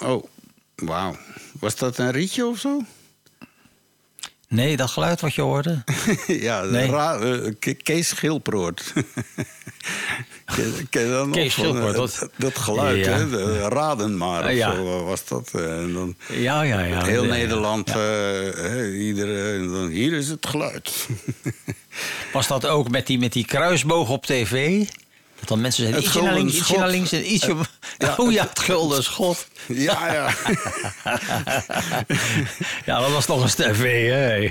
Oh, wauw. Was dat een rietje of zo? Nee, dat geluid wat je hoorde. ja, Nee. ra- eh, Ke- Kees Schilproort. ken, ken je dat nog? Kees Schilproort, eh, dat- geluid, Ja. hè? De raden maar. Of ja. zo was dat. eh, En dan Ja, ja, ja. heel. Nederland, eh, hè, iedere, en dan, hier is het geluid. Was dat ook met die, met die kruisboog op tv? Dat dan mensen zijn ietsje naar links, ietsje naar links en ietsje... ja. oh ja, het gulden schot. ja, ja. Ja, dat was toch eens tv, hè?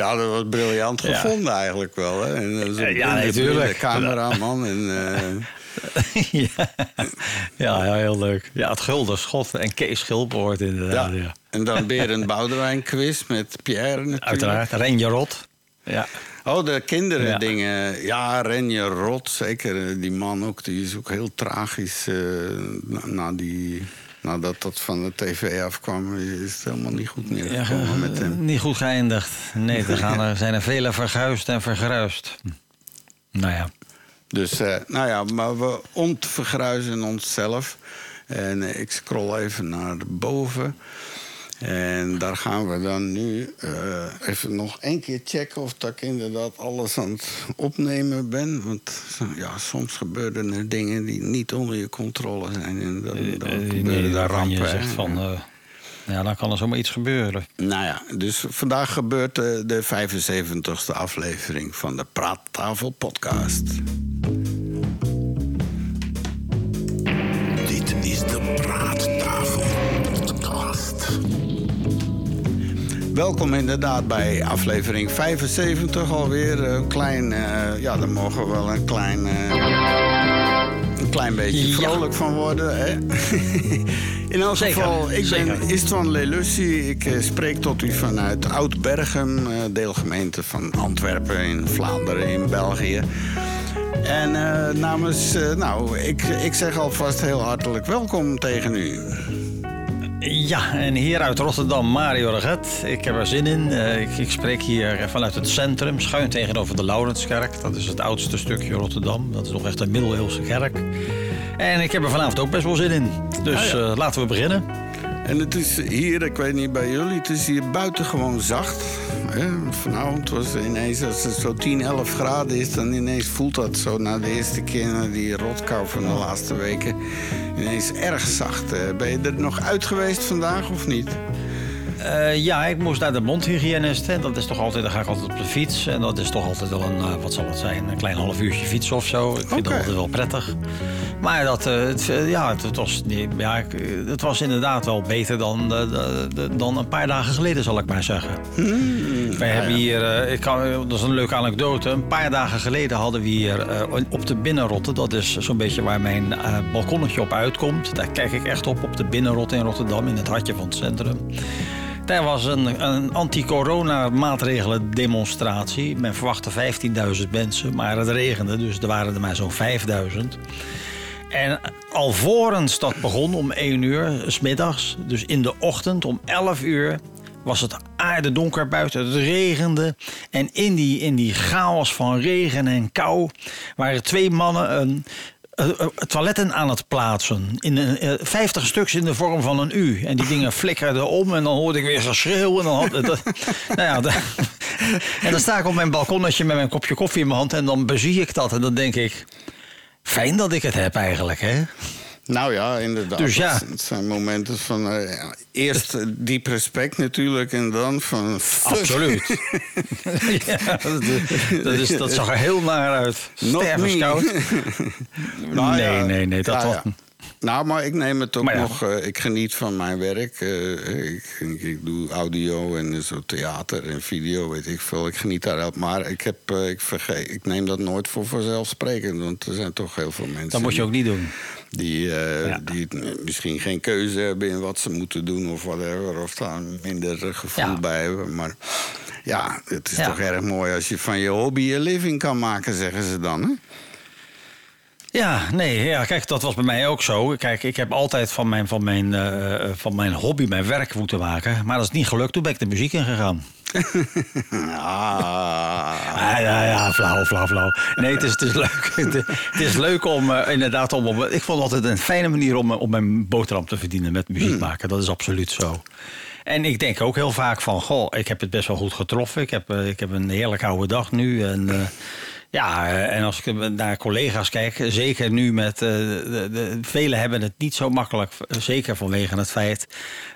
ja, dat was briljant Ja. gevonden eigenlijk wel. Hè? En, eh, Ja, natuurlijk. cameraman en... eh, ja. ja, heel leuk. Ja, het gulden schot en Kees Schilpoort inderdaad. Ja. ja. En dan Berend Boudewijn quiz met Pierre natuurlijk. Uiteraard, Renje Rot. Ja. Oh, de kinderen Ja. dingen. Ja, Renje Rot, zeker. Die man ook, die is ook heel tragisch. eh, na, na die, nadat dat van de tv afkwam, is het helemaal niet goed meer Ja, gekomen met hem. Niet goed geëindigd. Nee, er gaan er, zijn er vele verguisd en vergruist. Nou ja. Dus, eh, nou ja, maar we ontvergruizen onszelf. En eh, ik scroll even naar boven. En daar gaan we dan nu eh, even nog één keer checken of dat ik inderdaad alles aan het opnemen ben. Want ja, soms gebeuren er dingen die niet onder je controle zijn. En dan, dan Eh, gebeuren Nee, er daar rampen, zegt hè. van... eh, ja, dan kan er zomaar iets gebeuren. Nou ja, dus vandaag gebeurt eh, de 75ste aflevering van de Praattafel podcast. Dit is de Praattafel Welkom inderdaad bij aflevering 75 alweer. Een klein, eh, ja, daar mogen we wel een klein, eh, een klein beetje Ja. vrolijk van worden. Hè? In elk Zeker, geval, ik zeker. ben Istvan Lelussi. Ik eh, spreek tot u vanuit Oud-Berghem, eh, deelgemeente van Antwerpen in Vlaanderen in België. En eh, namens, eh, nou, ik, ik zeg alvast heel hartelijk welkom tegen u. Ja, en hier uit Rotterdam, Mario Reget. Ik heb er zin in. Eh, ik, ik spreek hier vanuit het centrum, schuin tegenover de Laurenskerk. Dat is het oudste stukje Rotterdam. Dat is nog echt een middeleeuwse kerk. En ik heb er vanavond ook best wel zin in. Dus Ah, ja. eh, laten we beginnen. En het is hier, ik weet niet bij jullie, het is hier buiten gewoon zacht. Hè? Vanavond was het ineens, als het zo 10, 11 graden is, dan ineens voelt dat zo na de eerste keer, na die rotkou van de laatste weken, ineens erg zacht. Eh, Ben je er nog uit geweest vandaag of niet? Eh, ja, ik moest naar de mondhygiënist. En dat is toch altijd, dan ga ik altijd op de fiets. En dat is toch altijd wel een, eh, wat zal het zijn, een klein half uurtje fietsen of zo. Ik vind dat altijd wel prettig. Maar dat, eh, het, eh, ja, het, was, niet- ja, eh, het was inderdaad wel beter dan, dan een paar dagen geleden, zal ik maar zeggen. Wij hebben hier, ik kan, dat is een leuke anekdote. Een paar dagen geleden hadden we hier op de Binnenrotte, dat is zo'n beetje waar mijn balkonnetje op uitkomt. Daar kijk ik echt op, op de Binnenrotte in Rotterdam, in het hartje van het centrum. Daar was een, een anti-corona maatregelen demonstratie. Men verwachtte 15.000 mensen, maar het regende, dus er waren er maar zo'n 5.000. En alvorens dat begon om 1 uur, s middags, dus in de ochtend om 11 uur, was het aardedonker buiten. Het regende. En in die, in die chaos van regen en kou waren twee mannen een, eh, eh, toiletten aan het plaatsen. In een, eh, 50 stuks in de vorm van een U. En die dingen flikkerden om en dan hoorde ik weer geschreeuw. En dan, had, nou ja, en dan sta ik op mijn balkonnetje met mijn kopje koffie in mijn hand en dan bezie ik dat. En dan denk ik, fijn dat ik het heb eigenlijk, hè? Nou ja, inderdaad. Dus ja. Het zijn momenten van eh, ja, eerst eh, diep respect natuurlijk en dan van... fuck. Absoluut. ja, dat, dat, is, dat zag er heel naar uit. Stervenskoud. me. Nou nee, nee, nee. Dat ja, was. Nou, maar ik neem het ook ja. nog. eh, ik geniet van mijn werk. eh, ik, ik, ik doe audio en zo theater en video, weet ik veel. Ik geniet daar ook. Maar ik, heb, eh, ik, vergeet, ik neem dat nooit voor vanzelfsprekend. Want er zijn toch heel veel mensen. dat moet je ook niet doen. Die, eh, Ja. die misschien geen keuze hebben in wat ze moeten doen of whatever. Of daar minder gevoel Ja. bij hebben. Maar ja, het is Ja. toch erg mooi als je van je hobby je living kan maken, zeggen ze dan. Hè? Ja, nee, ja, kijk, dat was bij mij ook zo. Kijk, ik heb altijd van mijn, van mijn, eh, van mijn hobby mijn werk moeten maken. Maar dat is niet gelukt. Toen ben ik de muziek ingegaan. ah. Ja, ja, flauw, flauw, flauw. Nee, het is, het is leuk. Het is leuk om eh, inderdaad om, om- Ik vond het altijd een fijne manier om, eh, om mijn boterham te verdienen met muziek maken. Dat is absoluut zo. En ik denk ook heel vaak van, goh, ik heb het best wel goed getroffen. Ik heb, eh, ik heb een heerlijk oude dag nu. En eh, ja, eh, en als ik naar collega's kijk, zeker nu met... eh, de, de, velen hebben het niet zo makkelijk, eh, zeker vanwege het feit...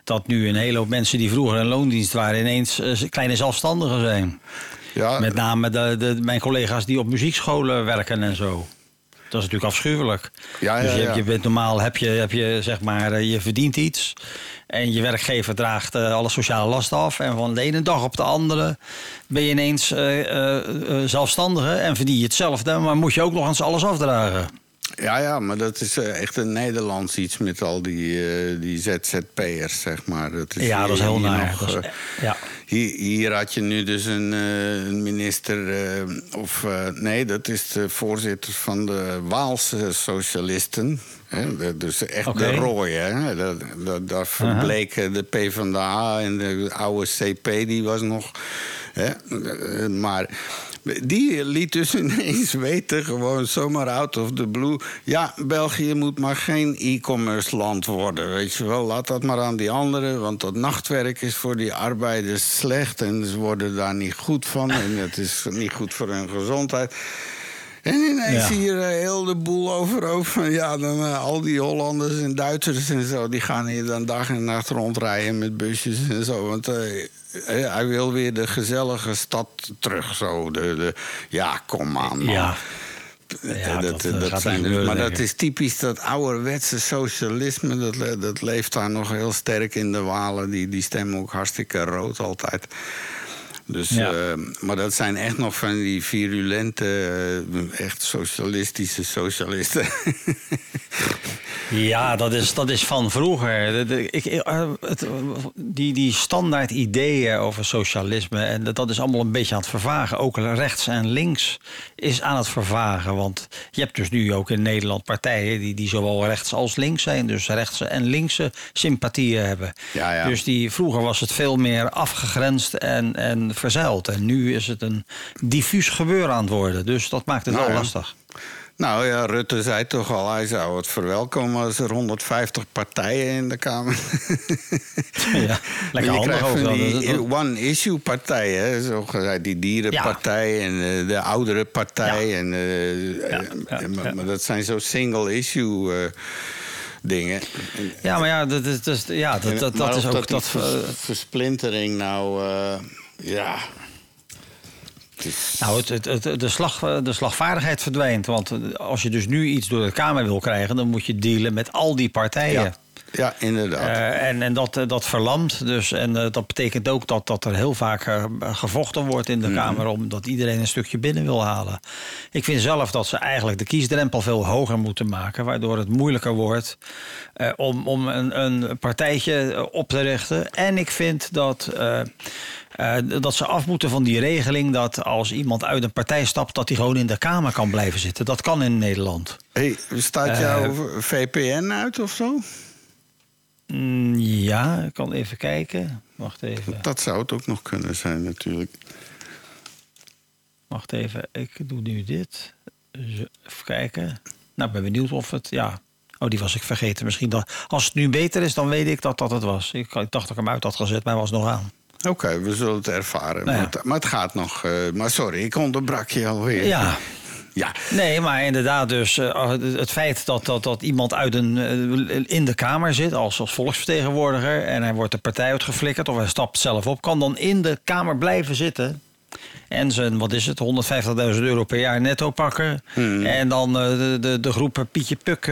dat nu een hele hoop mensen die vroeger in loondienst waren... ineens kleine zelfstandigen zijn. Ja, Met name de, de, mijn collega's die op muziekscholen werken en zo. Dat is natuurlijk afschuwelijk. Ja, ja, dus je, ja. je bent normaal heb je, heb je zeg maar, je verdient iets. En je werkgever draagt eh, alle sociale last af. En van de ene dag op de andere ben je ineens eh, zelfstandige en verdien je hetzelfde. Maar moet je ook nog eens alles afdragen. Ja, ja, maar dat is eh, echt een Nederlands iets met al die, eh, die ZZP'ers, zeg maar. Dat is ja, dat is heel naar. nog, Dat is- eh, ja. Hier, hier had je nu dus een, een minister, eh, of nee, dat is de voorzitter van de Waalse Socialisten. Hè, dus echt de rooie. Hè? Dat, dat, daar verbleken de PvdA en de oude CP, die was nog. Hè? Maar die liet dus ineens weten, gewoon zomaar out of the blue. Ja, België moet maar geen e-commerce land worden. Weet je wel, laat dat maar aan die anderen. Want dat nachtwerk is voor die arbeiders slecht. En ze worden daar niet goed van. En het is niet goed voor hun gezondheid. En ineens Ja. hier eh, heel de boel overhoop van ja, dan eh, al die Hollanders en Duitsers en zo, die gaan hier dan dag en nacht rondrijden met busjes en zo. Want eh, hij wil weer de gezellige stad terug. Zo. De, de, ja, kom aan. Man. Ja. Ja, dat, dat, dat gaat zijn dus- maar dat is typisch dat ouderwetse socialisme. Dat, dat leeft daar nog heel sterk in de Walen. Die, die stemmen ook hartstikke rood altijd. Dus, Ja. eh, maar dat zijn echt nog van die virulente, eh, echt socialistische socialisten. Ja, dat is, dat is van vroeger. De- de- ik, eh, het, die, die standaard ideeën over socialisme, en dat, dat is allemaal een beetje aan het vervagen. Ook rechts en links is aan het vervagen. Want je hebt dus nu ook in Nederland partijen die, die zowel rechts als links zijn. Dus rechtse en linkse sympathieën hebben. Ja, ja. Dus die, vroeger was het veel meer afgegrensd en, en verzeild. En nu is het een diffuus gebeuren aan het worden. Dus dat maakt het Nou wel lastig. nou ja, Rutte zei toch al, hij zou het verwelkomen als er 150 partijen in de Kamer. Ja, lekker je handig krijgt van die one-issue partijen, zo gezegd, die dierenpartij en eh, de oudere partij. Ja. En, eh, Ja, eh, maar, dat zijn zo single-issue dingen. En- Ja, maar ja, dat, is- ja, dat, dat, dat is ook... Dat, vers- versplintering nou, ja... Nou, het, het, het- de, slag, de slagvaardigheid verdwijnt. Want als je dus nu iets door de Kamer wil krijgen... dan moet je dealen met al die partijen. ja, ja, inderdaad. Eh, en en dat, dat verlamt dus. En eh, dat betekent ook dat, dat er heel vaak eh, gevochten wordt in de Mhm. Kamer... omdat iedereen een stukje binnen wil halen. Ik vind zelf dat ze eigenlijk de kiesdrempel veel hoger moeten maken... waardoor het moeilijker wordt om, om een, een partijtje op te richten. En ik vind dat... eh, dat ze af moeten van die regeling dat als iemand uit een partij stapt... dat hij gewoon in de Kamer kan blijven zitten. Dat kan in Nederland. hey, staat eh, jouw VPN uit of zo? Mm, ja, ik kan even kijken. Wacht even. Dat zou het ook nog kunnen zijn natuurlijk. Wacht even, ik doe nu dit. Even kijken. Nou, ik ben benieuwd of het. Ja. Oh, die was ik vergeten. Misschien dat. Als het nu beter is, dan weet ik dat dat het was. Ik, ik dacht dat ik hem uit had gezet, maar hij was nog aan. Oké, we zullen het ervaren. Nou ja. maar, het, maar het gaat nog. eh, maar sorry, ik onderbrak je alweer. Ja. Ja, Nee, maar inderdaad, dus eh, het feit dat, dat, dat iemand uit een, eh, in de Kamer zit als, als volksvertegenwoordiger en hij wordt de partij uitgeflikkerd of hij stapt zelf op, kan dan in de Kamer blijven zitten. En zijn, wat is het, 150.000 euro per jaar netto pakken. En dan de, de, de groep Pietje Puk,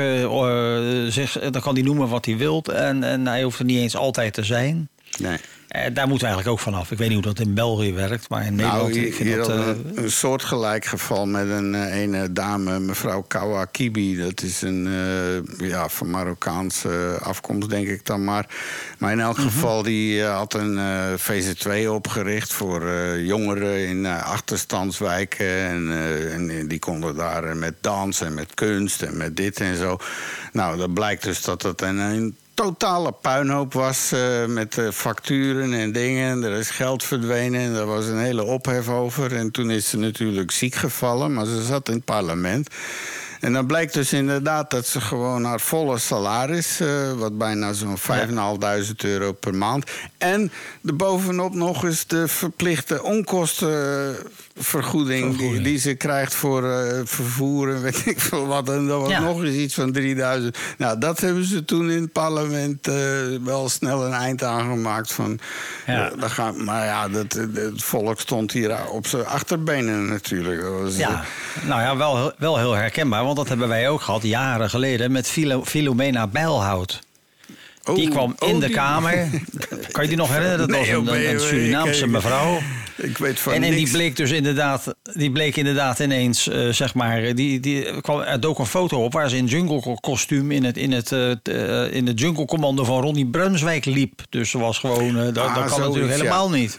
zich, dan kan hij noemen wat hij wilt. En, en hij hoeft er niet eens altijd te zijn. nee. Eh, daar moeten we eigenlijk ook vanaf. Ik weet niet hoe dat in België werkt, maar in Nederland... Nou, hier, ik vind dat, eh, we een soortgelijk geval met een eh, ene dame, mevrouw Kawakibi. Dat is een eh, ja, van Marokkaanse afkomst, denk ik dan maar. Maar in elk Mhm. geval, die eh, had een eh, VZ2 opgericht voor eh, jongeren in eh, achterstandswijken. En, eh, en die konden daar eh, met dans en met kunst en met dit en zo. Nou, dat blijkt dus dat dat een, een totale puinhoop was eh, met eh, facturen en dingen. Er is geld verdwenen en daar was een hele ophef over. En toen is ze natuurlijk ziek gevallen, maar ze zat in het parlement. En dan blijkt dus inderdaad dat ze gewoon haar volle salaris, eh, wat bijna zo'n 5.500 euro per maand. En bovenop nog eens de verplichte onkostenvergoeding die, die ze krijgt voor uh, vervoer en weet ik veel wat. En dat was Ja. nog eens iets van 3000. Nou, dat hebben ze toen in het parlement eh, wel snel een eind aan gemaakt. Van, Ja. eh, dat gaat, maar ja, dat, het volk stond hier op zijn achterbenen natuurlijk. Dat was, Ja, nou ja, wel, heel- wel heel herkenbaar. Want dat hebben wij ook gehad jaren geleden met Filomena Bijlhout. Oh, Die kwam in oh, de die- Kamer. Kan je die nog herinneren? Dat Nee, was een, nee, Surinaamse ik- mevrouw. Ik weet van En, en die bleek dus inderdaad, die bleek inderdaad ineens, eh, zeg maar, die, die kwam, er dook een foto op waar ze in jungle kostuum in het, in het, eh, eh, in het jungle commando van Ronnie Brunswijk liep. Dus ze was gewoon, dat, Ah, dat kan natuurlijk helemaal niet.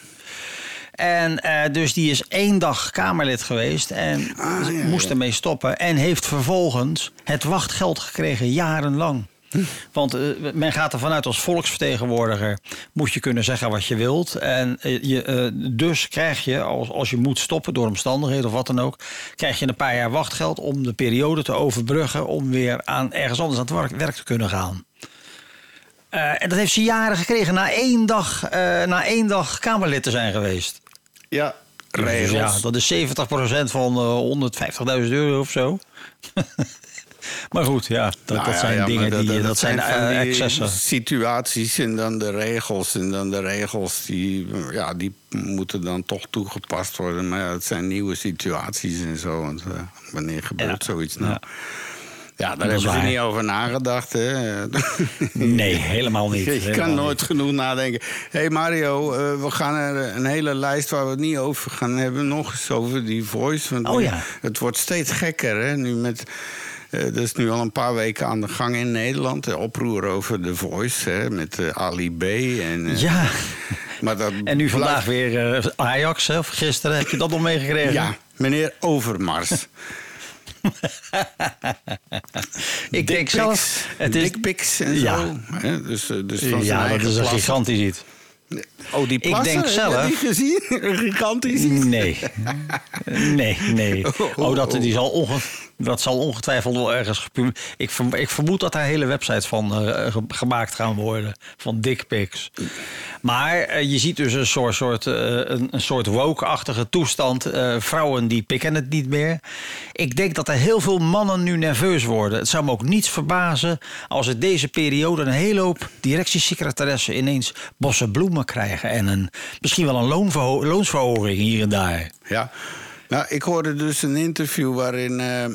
En dus die is één dag Kamerlid geweest en Ah, ja, moest ermee stoppen. En heeft vervolgens het wachtgeld gekregen jarenlang. Want eh, men gaat ervan uit als volksvertegenwoordiger moet je kunnen zeggen wat je wilt. En eh, je, eh, dus krijg je, als, als je moet stoppen door omstandigheden of wat dan ook, krijg je een paar jaar wachtgeld om de periode te overbruggen om weer aan ergens anders aan het werk, te kunnen gaan. En dat heeft ze jaren gekregen na één dag, na één dag Kamerlid te zijn geweest. Ja, Dus ja, dat is 70% van eh 150.000 euro of zo. maar goed, ja, dat, Nou dat ja, zijn ja, dingen die, dat, zijn, van eh, excessen. situaties en dan de regels. En dan de regels die, ja, die moeten dan toch toegepast worden. Maar ja, het zijn nieuwe situaties en zo. Want, eh, wanneer gebeurt Ja. zoiets nou? Ja. Ja, daar Dat hebben ze waar. niet over nagedacht. Hè? Nee, helemaal niet. Je Helemaal kan niet. nooit genoeg nadenken. Hé hey Mario, eh, we gaan er een hele lijst waar we het niet over gaan hebben. Nog eens over die voice. Want Oh ja. Het wordt steeds gekker, hè? Nu met. Eh dat is nu al een paar weken aan de gang in Nederland. De oproer over de voice, hè, met eh, Ali B. En, eh, Ja, maar dat en nu vandaag blijft- weer eh, Ajax, hè, of gisteren, heb je dat nog meegekregen? Ja, meneer Overmars. Ik denk zelf, het is, Dickpics en Ja. zo. Hè? Dus, eh, dus van ja, dat is een gigantisch iets. Oh, die plassen? denk heb je zelf- die gezien? Gigantisch iets? Nee. Nee, nee. Oh, dat, die zal onge, dat zal ongetwijfeld wel ergens ik, ik vermoed dat daar hele websites van eh, ge- gemaakt gaan worden. Van dickpics. Maar eh, je ziet dus een soort, soort, eh, een, een soort woke-achtige toestand. Vrouwen die pikken het niet meer. Ik denk dat er heel veel mannen nu nerveus worden. Het zou me ook niets verbazen als het deze periode een hele hoop directiesecretaressen ineens bossen bloemen krijgen. En een, misschien wel een loonsverhoging hier en daar. Ja. Nou, ik hoorde dus een interview waarin eh,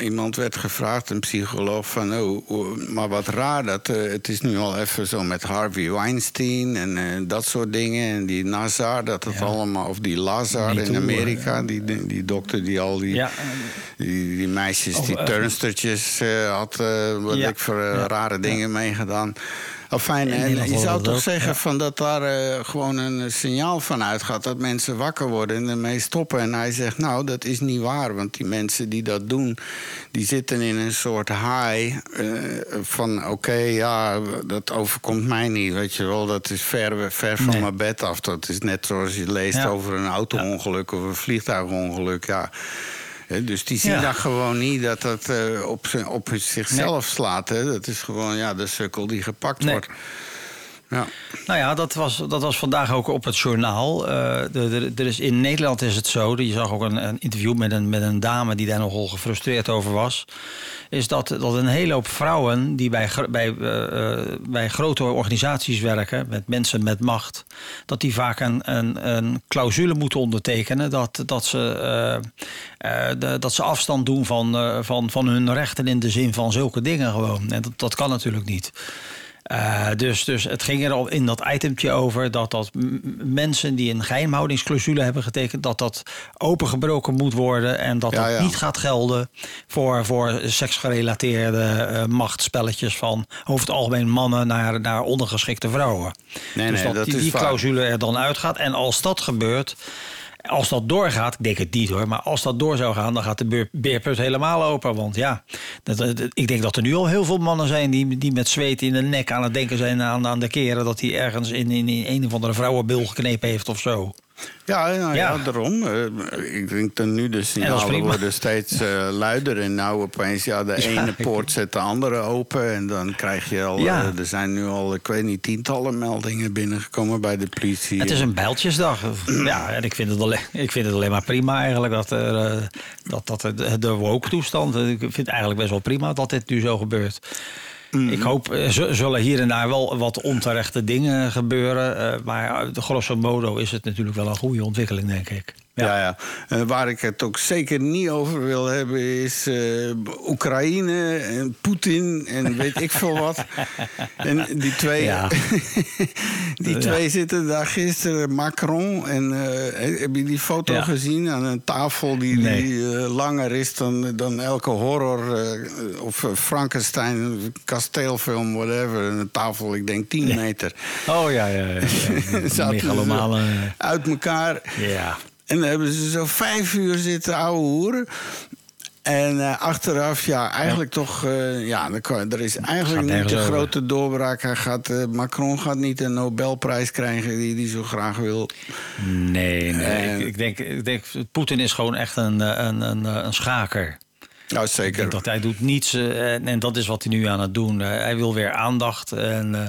iemand, werd gevraagd, een psycholoog, van oh, maar wat raar dat eh, het is nu al even zo met Harvey Weinstein en eh, dat soort dingen en die Nazar, dat het Ja. allemaal of die Lazar in Amerika, die, die, die dokter die al die, Ja. die, die meisjes, die turnstertjes had, wat ik voor rare dingen meegedaan. Enfin, In en je zou toch ook, zeggen ja. van dat daar eh, gewoon een signaal van uitgaat dat mensen wakker worden en ermee stoppen. En hij zegt, nou, dat is niet waar, want die mensen die dat doen, die zitten in een soort high eh, van, oké, ja, dat overkomt mij niet, weet je wel, dat is ver, ver van Nee. mijn bed af. Dat is net zoals je leest Ja. over een auto-ongeluk of een vliegtuigongeluk, ja. Dus die zien Ja. dat gewoon niet dat dat eh, op, op zichzelf slaat. Hè? Dat is gewoon ja, de sukkel die gepakt Nee. wordt. Ja. Nou ja, dat was, dat was vandaag ook op het journaal. Eh, er is, in Nederland is het zo, je zag ook een, een interview met een, met een dame die daar nogal gefrustreerd over was. Is dat, dat een hele hoop vrouwen die bij, bij, eh, eh, bij grote organisaties werken, met mensen met macht, dat die vaak een, een, een clausule moeten ondertekenen dat, dat, ze, dat ze afstand doen van, van, van hun rechten in de zin van zulke dingen gewoon. En dat, dat kan natuurlijk niet. Eh, dus, dus het ging er al in dat itemtje over dat, dat mensen die een geheimhoudingsclausule hebben getekend, dat dat opengebroken moet worden en dat Ja, dat ja. niet gaat gelden voor, voor seksgerelateerde eh, machtsspelletjes van over het algemeen mannen naar, naar ondergeschikte vrouwen. Nee, dus nee, dat, dat die, die clausule er dan uitgaat. En als dat gebeurt. Als dat doorgaat, ik denk het niet hoor, maar als dat door zou gaan, dan gaat de beer- beerput helemaal open. Want ja, dat- ik denk dat er nu al heel veel mannen zijn die, die met zweet in de nek aan het denken zijn aan, aan de keren dat hij ergens in, in, in een of andere vrouwenbil geknepen heeft of zo. Ja, nou ja. Ja. daarom. Eh, ik denk dat nu de signalen worden steeds eh, luider. En nou opeens, ja, de Ja, ene poort zet de andere open. En dan krijg je al, Ja. eh, er zijn nu al, ik weet niet, tientallen meldingen binnengekomen bij de politie. Het is een bijltjesdag. Ja, en ik vind het alleen, ik vind het alleen maar prima eigenlijk dat, er, dat, dat de, de woke-toestand. Ik vind het eigenlijk best wel prima dat dit nu zo gebeurt. Ik hoop, er z- zullen hier en daar wel wat onterechte dingen gebeuren. eh, maar grosso modo is het natuurlijk wel een goede ontwikkeling, denk ik. Ja, ja. En waar ik het ook zeker niet over wil hebben is eh, Oekraïne en Poetin en weet ik veel wat. En die twee, Ja. die Ja. twee zitten daar gisteren, Macron en eh, heb je die foto gezien aan een tafel die, Nee. die eh, langer is dan, dan elke horror eh, of eh, Frankenstein kasteelfilm, whatever. Een tafel, ik denk 10 meter. Oh ja, ja, ja. ja. Megalomane. uit elkaar. Ja. En dan hebben ze zo vijf uur zitten ouwe hoeren. En eh, achteraf, ja, eigenlijk toch... eh, ja, er, kan- er is eigenlijk niet de over. grote doorbraak. Hij gaat, eh, Macron gaat niet een Nobelprijs krijgen die hij zo graag wil. Nee, nee. Ik, ik, denk, ik denk, Poetin is gewoon echt een, een, een, een schaker. Nou, zeker. dat hij doet niets eh, en, en dat is wat hij nu aan het doen. Eh, hij wil weer aandacht en eh,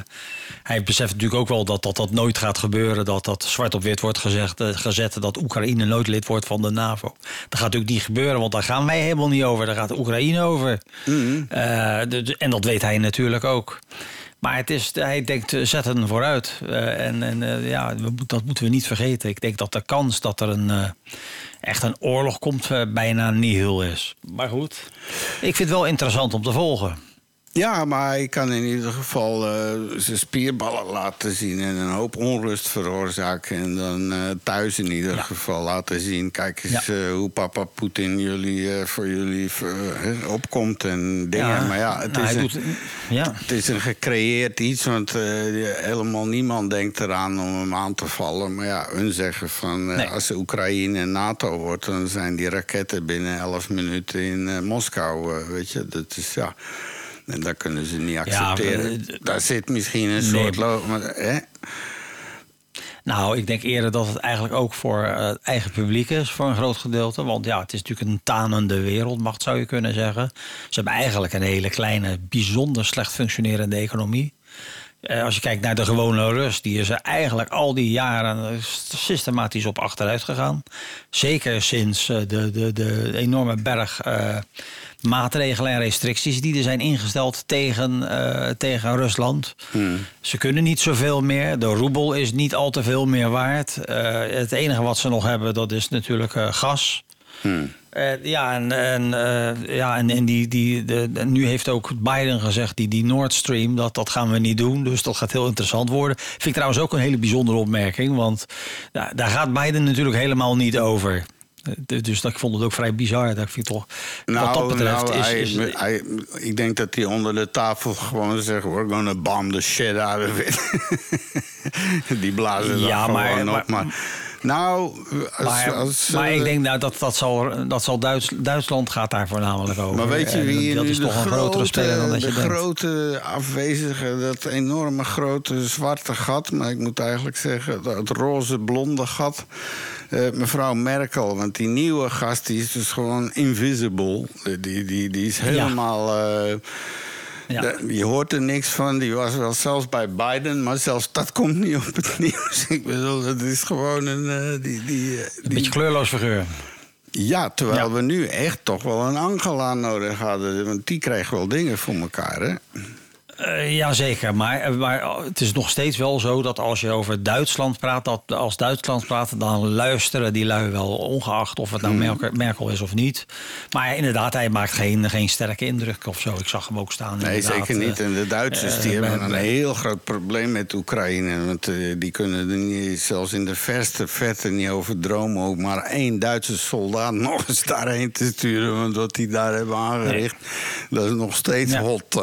hij beseft natuurlijk ook wel dat, dat dat nooit gaat gebeuren. Dat dat zwart op wit wordt gezegd, gezet dat Oekraïne nooit lid wordt van de NAVO. Dat gaat natuurlijk niet gebeuren, want daar gaan wij helemaal niet over. Daar gaat Oekraïne over. De- de- en dat weet hij natuurlijk ook. Maar het is, hij denkt, eh, zet het vooruit. Eh, en en eh, ja, dat moeten we niet vergeten. Ik denk dat de kans dat er een, echt een oorlog komt bijna nihil is. Maar goed, ik vind het wel interessant om te volgen. Ja, maar hij kan in ieder geval eh, zijn spierballen laten zien... en een hoop onrust veroorzaken. En dan eh, thuis in ieder geval laten zien... kijk eens eh, hoe papa Poetin jullie, voor jullie opkomt en dingen. maar ja, het nou, is een- doet, ja. Het is een gecreëerd iets, want helemaal niemand denkt eraan om hem aan te vallen. Maar ja, hun zeggen van Nee. als Oekraïne NATO wordt, dan zijn die raketten binnen 11 minuten in Moskou. weet je, dat is ja. En dat kunnen ze niet accepteren. maar, eh, Daar zit misschien een Nee. soort. Lo- maar, hè? Nou, ik denk eerder dat het eigenlijk ook voor eh, het eigen publiek is, voor een groot gedeelte. Want ja, het is natuurlijk een tanende wereldmacht, zou je kunnen zeggen. Ze hebben eigenlijk een hele kleine, bijzonder slecht functionerende economie. Eh, als je kijkt naar de gewone Rus, die is er eigenlijk al die jaren systematisch op achteruit gegaan. Zeker sinds eh, de, de, de enorme berg eh, maatregelen en restricties die er zijn ingesteld tegen, tegen Rusland. Ze kunnen niet zoveel meer. De roebel is niet al te veel meer waard. Het enige wat ze nog hebben, dat is natuurlijk eh, Eh, ja, en, en, eh, ja, en, en die, die, de, de- nu heeft ook Biden gezegd, die, die Nord Stream, dat, dat gaan we niet doen. Dus dat gaat heel interessant worden. Vind ik trouwens ook een hele bijzondere opmerking, want ja, daar gaat Biden natuurlijk helemaal niet over. Eh, Dus dat, ik vond het ook vrij bizar. Dat ik toch, wat dat betreft nou, is, hij- is, hij- ik denk dat hij onder de tafel gewoon zegt: We're gonna bomb the shit out of it. Die blazen Ja, ja, maar- gewoon op. Maar, nou, als, maar, als, maar eh, ik denk nou, dat, dat zal, dat zal Duits, Duitsland gaat daar voornamelijk over. Maar weet je En wie dat nu is een grotere grote, speler dan dat je de denkt. grote afwezige, dat enorme grote zwarte gat, maar ik moet eigenlijk zeggen dat het roze blonde gat, eh, mevrouw Merkel, want die nieuwe gast die is dus gewoon invisible, die, die, die is helemaal. eh, Ja. de- je hoort er niks van. Die was wel zelfs bij Biden, maar zelfs dat komt niet op het nieuws. Ik bedoel, het is gewoon een. eh, die, die, eh, Een beetje kleurloos figuur. ja, terwijl Ja. we nu echt toch wel een Angela nodig hadden. Want die kreeg wel dingen voor elkaar, hè? Eh, Jazeker, maar, maar het is nog steeds wel zo dat als je over Duitsland praat, dat als Duitsland praat, dan luisteren die lui wel, ongeacht of het nou Hmm. Merkel, Merkel is of niet. Maar inderdaad, hij maakt geen, geen sterke indruk of zo. Ik zag hem ook staan. Nee, zeker niet. eh, En de Duitsers eh, die hebben een heel groot probleem met Oekraïne. Want eh, die kunnen er niet, zelfs in de verste verte niet over dromen... ook maar één Duitse soldaat nog eens daarheen te sturen... want wat die daar hebben aangericht. dat is nog steeds Ja. hot.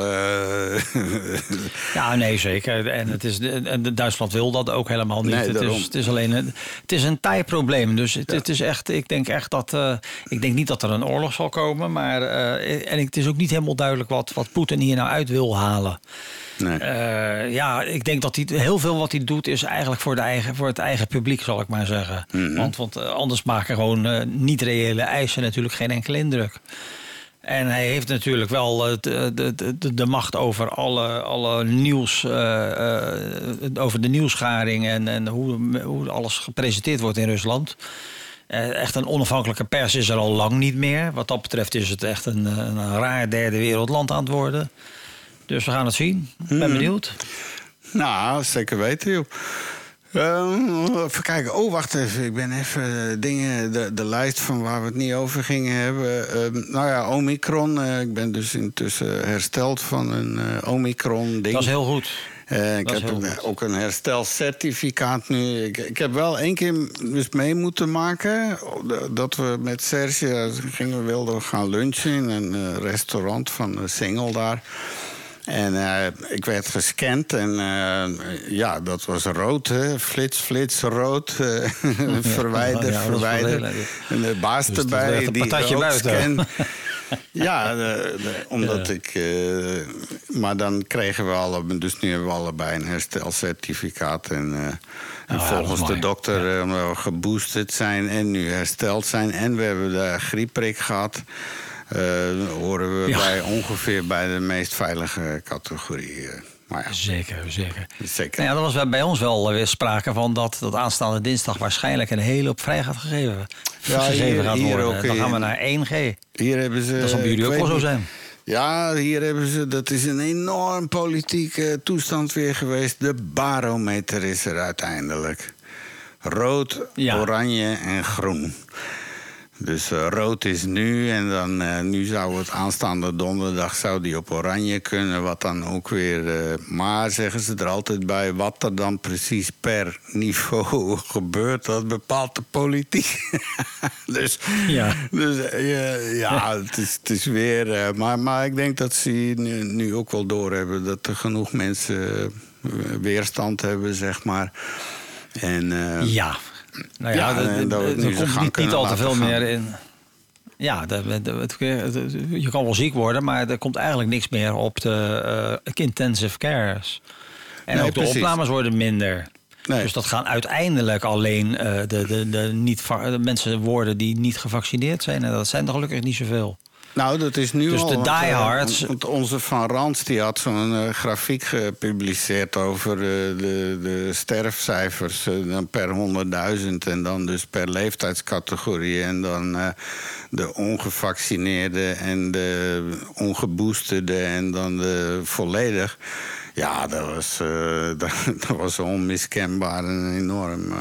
Ja, nee, zeker. En, het is, en Duitsland wil dat ook helemaal niet. Nee, het, is, het is alleen een, het is een tijprobleem. Dus het, het is echt, ik denk echt dat. eh, ik denk niet dat er een oorlog zal komen. Maar, eh, en het is ook niet helemaal duidelijk wat, wat Poetin hier nou uit wil halen. nee. Eh, ja, ik denk dat hij heel veel wat hij doet is eigenlijk voor, de eigen, voor het eigen publiek, zal ik maar zeggen. Mhm. Want, want anders maken gewoon eh, niet-reële eisen natuurlijk geen enkele indruk. En hij heeft natuurlijk wel eh, de, de, de, de macht over alle, alle nieuws, eh, eh, over de nieuwsgaring en, en hoe, hoe alles gepresenteerd wordt in Rusland. Eh, echt een onafhankelijke pers is er al lang niet meer. Wat dat betreft is het echt een, een raar derde wereldland aan het worden. Dus we gaan het zien. Ik ben benieuwd. Nou, zeker weten, joh. Ehm, even kijken. Oh, wacht even. Ik ben even eh, dingen, de, de lijst van waar we het niet over gingen hebben. Ehm, nou ja, Omicron. eh, ik ben dus intussen hersteld van een eh, Omicron-ding. Dat is heel goed. Ik heb ook een herstelcertificaat nu. Ik, ik heb wel één keer dus mee moeten maken. Dat we met Serge gingen, wilden gaan lunchen in een restaurant van Singel daar. En eh, ik werd gescand en eh, ja, dat was rood, hè? flits, flits, rood. eh, verwijder, Ja, verwijder. En de baas Dus erbij, die buiten. scan. Ja, de- de- omdat ik. maar dan kregen we alle. Dus nu hebben we allebei een herstelcertificaat. En, dat volgens de dokter, geboosterd zijn en nu hersteld zijn. En we hebben de griepprik gehad. Eh, horen we Ja. bij ongeveer bij de meest veilige categorie. eh. Maar ja, Zeker, zeker. zeker. Nou ja, er was bij- ons wel weer sprake van dat, dat aanstaande dinsdag waarschijnlijk een hele hoop vrij gaat gegeven, Ja, gegeven hier- gaat hier ook Dan gaan we naar 1G. Hier hebben ze. Dat zal bij jullie ook wel zo zijn. Ja, hier hebben ze. Dat is een enorm politieke toestand weer geweest. De barometer is er uiteindelijk. Rood, Ja. oranje en groen. Dus eh, rood is nu en dan eh, nu zou het aanstaande donderdag zou die op oranje kunnen, wat dan ook weer. eh, maar zeggen ze er altijd bij, wat er dan precies per niveau gebeurt, dat bepaalt de politiek. dus Ja. dus ja, ja, het is, het is weer. maar, maar ik denk dat ze nu, nu ook wel doorhebben dat er genoeg mensen weerstand hebben, zeg maar. En Ja. Nou Ja, en dat het er komt niet, al te veel gaan. meer in. Ja, de, de- het- het- je kan wel ziek worden, maar er komt eigenlijk niks meer op de eh, intensive cares. En Nee, ook de opnames worden minder. Nee. Dus dat gaan uiteindelijk alleen eh, de, de, de, niet de mensen worden die niet gevaccineerd zijn. En dat zijn er gelukkig niet zoveel. Nou, dat is nu Dus al. de want, eh, diehards- want onze Van Rans die had zo'n eh, grafiek gepubliceerd over eh, de, de sterfcijfers dan per 100.000 en dan dus per leeftijdscategorie. En dan de ongevaccineerde en de ongeboosterde en dan de volledig. Ja, dat was, dat, dat was onmiskenbaar en enorm.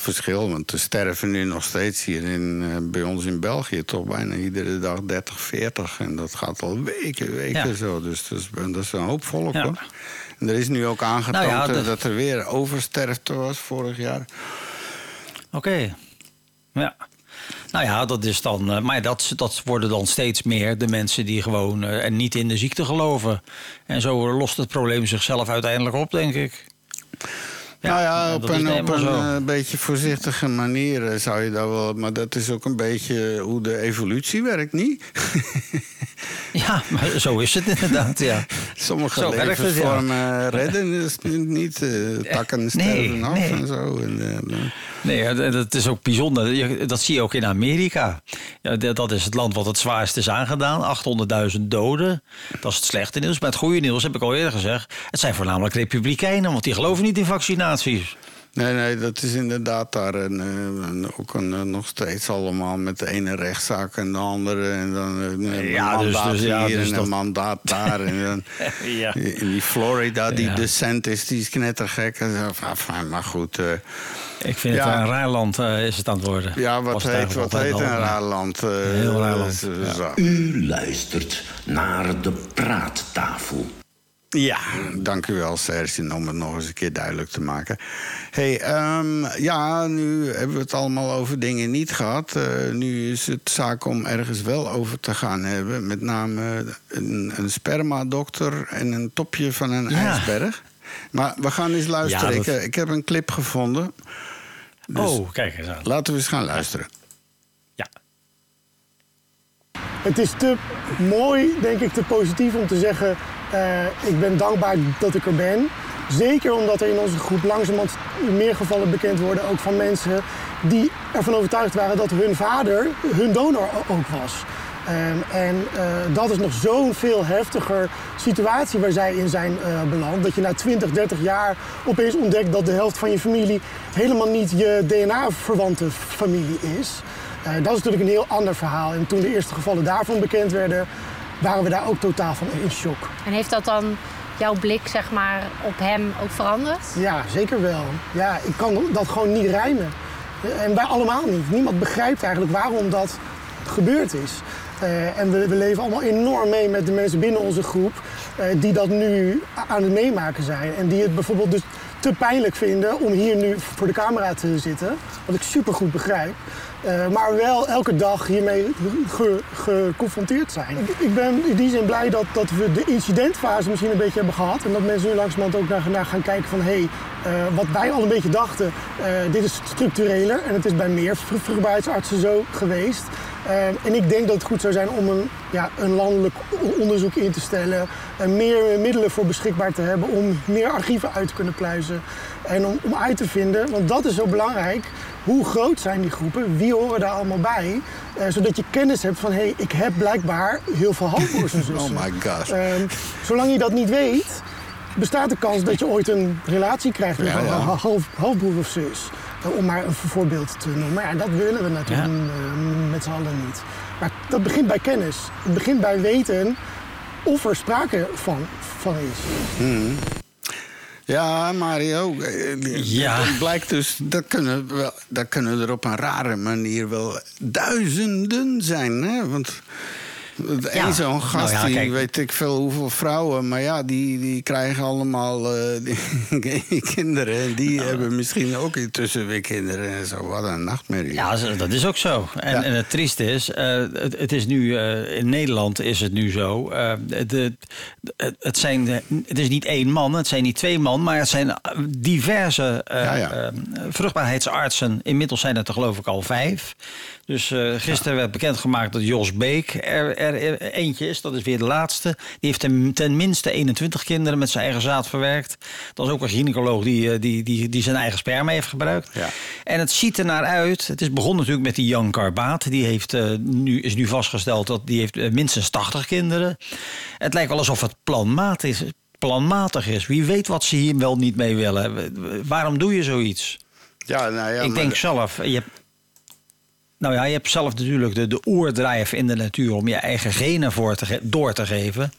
Verschil. Want er sterven nu nog steeds hier in, eh, bij ons in België toch bijna iedere dag 30, 40. En dat gaat al weken, weken Ja. zo. Dus dat is, dat is een hoop volk Ja. hoor. En er is nu ook aangetoond Nou ja, eh, dat er weer oversterfte was vorig jaar. Oké. Ja. Nou ja, dat is dan. eh, maar dat, dat worden dan steeds meer de mensen die gewoon en niet in de ziekte geloven. En zo lost het probleem zichzelf uiteindelijk op, denk ik. Nou ja, op is een, op een eh, beetje voorzichtige manier eh, zou je dat wel... Maar dat is ook een beetje hoe de evolutie werkt, niet? Ja, maar zo is het inderdaad, ja. Sommige Zo ja. levensvormen redden dus niet. eh, takken nee, sterven af nee. en zo. En, eh, Nee, dat is ook bijzonder. Dat zie je ook in Amerika. Ja, dat is het land wat het zwaarst is aangedaan. 800.000 doden. Dat is het slechte nieuws. Maar het goede nieuws, heb ik al eerder gezegd... het zijn voornamelijk republikeinen, want die geloven niet in Nee, nee, dat is inderdaad daar een, eh, een- ook een, eh, nog steeds allemaal met de ene rechtszaak en de andere. En dan eh, een Ja, dus- mandaat dus- ja, hier dus en dat- een mandaat daar. en dan, Ja. In die Florida, die Ja. decent is, die is knettergek. En maar goed. eh, Ik vind Ja. het een raar land is het aan het worden. ja, wat het heet, wat heet een raar land? eh, Heel raar land. U luistert naar de praattafel. Ja, dank u wel, Serge, om het nog eens een keer duidelijk te maken. hey, ehm, ja, nu hebben we het allemaal over dingen niet gehad. Eh, nu is het zaak om ergens wel over te gaan hebben. Met name een, een spermadokter en een topje van een Ja. ijsberg. Maar we gaan eens luisteren. Ja, dat- ik, eh, ik heb een clip gevonden. Dus oh, kijk eens aan. laten we eens gaan luisteren. Ja. Het is te mooi, denk ik, te positief om te zeggen... eh, ik ben dankbaar dat ik er ben. Zeker omdat er in onze groep langzamerhand meer gevallen bekend worden... ook van mensen die ervan overtuigd waren dat hun vader hun donor ook was. Ehm, en eh, dat is nog zo'n veel heftiger situatie waar zij in zijn eh, beland. Dat je na 20, 30 jaar opeens ontdekt dat de helft van je familie helemaal niet je DNA-verwante familie is. Dat is natuurlijk een heel ander verhaal. En toen de eerste gevallen daarvan bekend werden, waren we daar ook totaal van in shock. En heeft dat dan jouw blik zeg maar, op hem ook veranderd? Ja, zeker wel. Ja, ik kan dat gewoon niet rijmen. En wij allemaal niet. Niemand begrijpt eigenlijk waarom dat gebeurd is. Eh, en we, we leven allemaal enorm mee met de mensen binnen onze groep eh, die dat nu aan het meemaken zijn. En die het bijvoorbeeld dus te pijnlijk vinden om hier nu voor de camera te zitten. Wat ik super goed begrijp. Eh, maar wel elke dag hiermee ge- geconfronteerd zijn. Ik, ik ben in die zin blij dat, dat we de incidentfase misschien een beetje hebben gehad. En dat mensen nu langzamerhand ook naar, gaan kijken van... hé, hey, eh, wat wij al een beetje dachten, eh, dit is structureler. En het is bij meer vru- vruchtbaarheidsartsen zo geweest. Eh, en ik denk dat het goed zou zijn om een, ja, een landelijk onderzoek in te stellen. En meer middelen voor beschikbaar te hebben om meer archieven uit te kunnen pluizen. En om, om uit te vinden, want dat is zo belangrijk. Hoe groot zijn die groepen? Wie horen daar allemaal bij? Eh, zodat je kennis hebt van, hé, hey, ik heb blijkbaar heel veel halfbroers en zussen. Oh my god. Ehm, zolang je dat niet weet, bestaat de kans dat je ooit een relatie krijgt met Ja, een ja. half, halfbroer of zus. Eh, Om maar een voorbeeld te noemen. Ja, dat willen we natuurlijk Ja. eh, met z'n allen niet. Maar dat begint bij kennis. Het begint bij weten of er sprake van, van is. Ja, Mario. eh, Ja. Het blijkt dus, dat kunnen, we wel, dat kunnen er op een rare manier wel duizenden zijn. Hè? Want Één zo'n gast, Nou ja, die weet ik veel hoeveel vrouwen... maar ja, die, die krijgen allemaal eh, die, kinderen. En die Nou. hebben misschien ook intussen weer kinderen en zo. Wat een nachtmerrie. Ja, dat is- ook zo. En, en het trieste is, eh, het, het is nu, eh, in Nederland is het nu zo. de, het, zijn, het is niet één man, het zijn niet twee man, maar het zijn diverse Ja, ja. vruchtbaarheidsartsen. Inmiddels zijn het er geloof ik al vijf. Dus eh, gisteren werd bekendgemaakt dat Jos Beek er, er, er eentje is. Dat is weer de laatste. Die heeft ten, ten minste 21 kinderen met zijn eigen zaad verwerkt. Dat is ook een gynaecoloog die, eh, die, die, die zijn eigen sperma heeft gebruikt. Ja. En het ziet er naar uit. Het is begonnen natuurlijk met die Jan Karbaat. Die heeft, eh, nu, is nu vastgesteld dat die heeft minstens 80 kinderen. Het lijkt wel alsof het planmatig is. Planmatig is. Wie weet wat ze hier wel niet mee willen. Waarom doe je zoiets? Ja, nou ja, ik denk de- zelf. Je hebt, nou ja, je hebt zelf natuurlijk de, de oerdrijf in de natuur om je eigen genen voor te door te geven.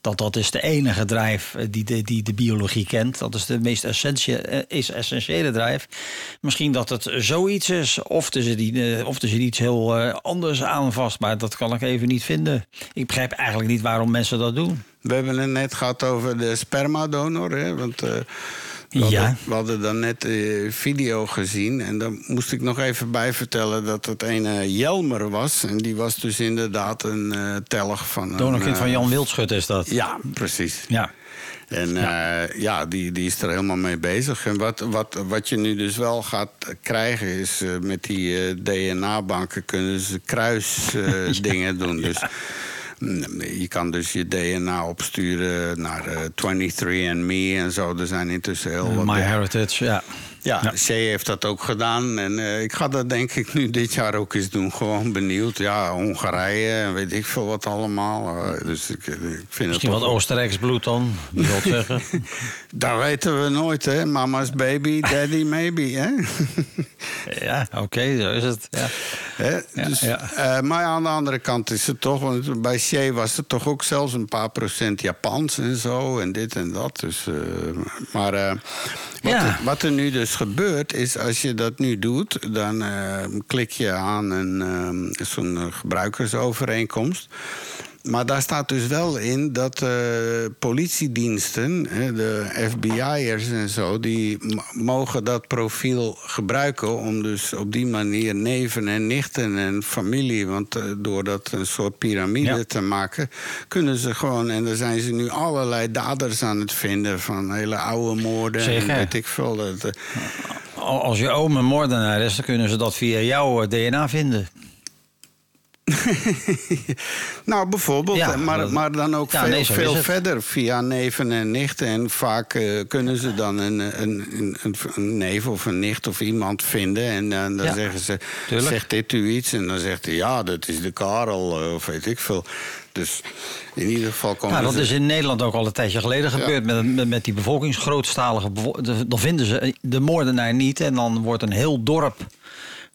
Dat, dat is de enige drijf eh, die de, die de biologie kent. Dat is de meest essentie, eh, is essentiële drijf. Misschien dat het zoiets is, of er zit, eh, of iets heel anders aan vast. Maar dat kan ik even niet vinden. Ik begrijp eigenlijk niet waarom mensen dat doen. We hebben het net gehad over de spermadonor. Hè? Want we, Ja. hadden, we hadden dan net de video gezien. En dan moest ik nog even bij vertellen dat het een eh, Jelmer was. En die was dus inderdaad een eh telg van... Donorkind eh, van Jan Wildschut is dat. Ja, precies. Ja. En ja, ja die, die is er helemaal mee bezig. En wat, wat, wat je nu dus wel gaat krijgen is... eh, met die eh, DNA-banken kunnen ze kruisdingen doen. Dus mm, je kan dus je DNA opsturen naar eh 23andMe en zo. Er zijn intussen heel wat... My Heritage, ja. Ja, Ja. Shea heeft dat ook gedaan. En eh, ik ga dat denk ik nu dit jaar ook eens doen. Gewoon benieuwd. Ja, Hongarije en weet ik veel wat allemaal. Eh, dus ik, ik vind Misschien het wat Oostenrijks bloed dan, wil zeggen. Dat weten we nooit, hè? Mama's baby, daddy maybe, hè? Ja, oké, zo is het. Ja. Hè? Dus, ja. eh, maar aan de andere kant is het toch... Want bij Shea was het toch ook zelfs een paar procent Japans en zo... en dit en dat. Dus, eh, maar eh, wat, er, wat er nu dus gebeurt, is als je dat nu doet... dan eh, klik je aan een, eh, zo'n eh, gebruikersovereenkomst... maar daar staat dus wel in dat eh, politiediensten, de FBI'ers en zo, die mogen dat profiel gebruiken om dus op die manier neven en nichten en familie, want eh, door dat een soort piramide Ja. te maken, kunnen ze gewoon, en daar zijn ze nu allerlei daders aan het vinden van hele oude moorden Zeker. en weet ik veel. Dat, eh, Al- Als je oom een moordenaar is, dan kunnen ze dat via jouw DNA vinden. nou, bijvoorbeeld, Ja, eh, maar, maar dan ook Ja, veel, nee, verder via neven en nichten. En vaak eh, kunnen ze dan een, een, een, een, neef of een nicht of iemand vinden. En eh, dan Ja, zeggen ze, tuurlijk. zegt dit u iets? En dan zegt hij, ja, dat is de Karel, eh, of weet ik veel. Dus in ieder geval komen Nou, dat ze... is in Nederland ook al een tijdje geleden gebeurd. Met, met, met die bevolkingsgrootstalige... bevo- Dan vinden ze de moordenaar niet. En dan wordt een heel dorp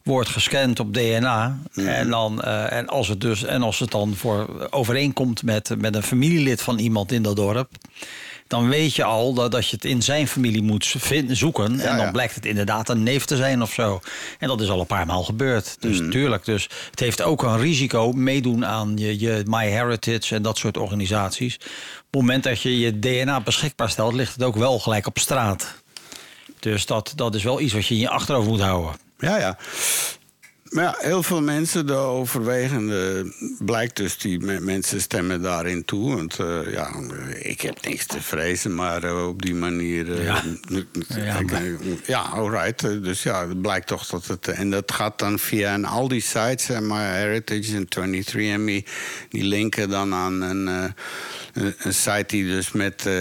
wordt gescand op DNA. Mhm. En, dan, eh, en, als het dus, en als het dan voor overeenkomt met, met een familielid van iemand in dat dorp... dan weet je al dat, dat je het in zijn familie moet vinden, zoeken. en dan ja. blijkt het inderdaad een neef te zijn of zo. En dat is al een paar maal gebeurd. Dus tuurlijk, dus het heeft ook een risico meedoen aan je, je MyHeritage en dat soort organisaties. Op het moment dat je je DNA beschikbaar stelt, ligt het ook wel gelijk op straat. Dus dat, dat is wel iets wat je in je achterhoofd moet houden. Ja, ja. Maar ja, heel veel mensen, de overwegende, blijkt dus, die me- mensen stemmen daarin toe. Want eh, ja, ik heb niks te vrezen, maar eh, op die manier... eh, Ja. maar- alright. Dus ja, het blijkt toch dat het... En dat gaat dan via een, al die sites, eh, MyHeritage en 23andMe... die linken dan aan een, een, site die dus met eh,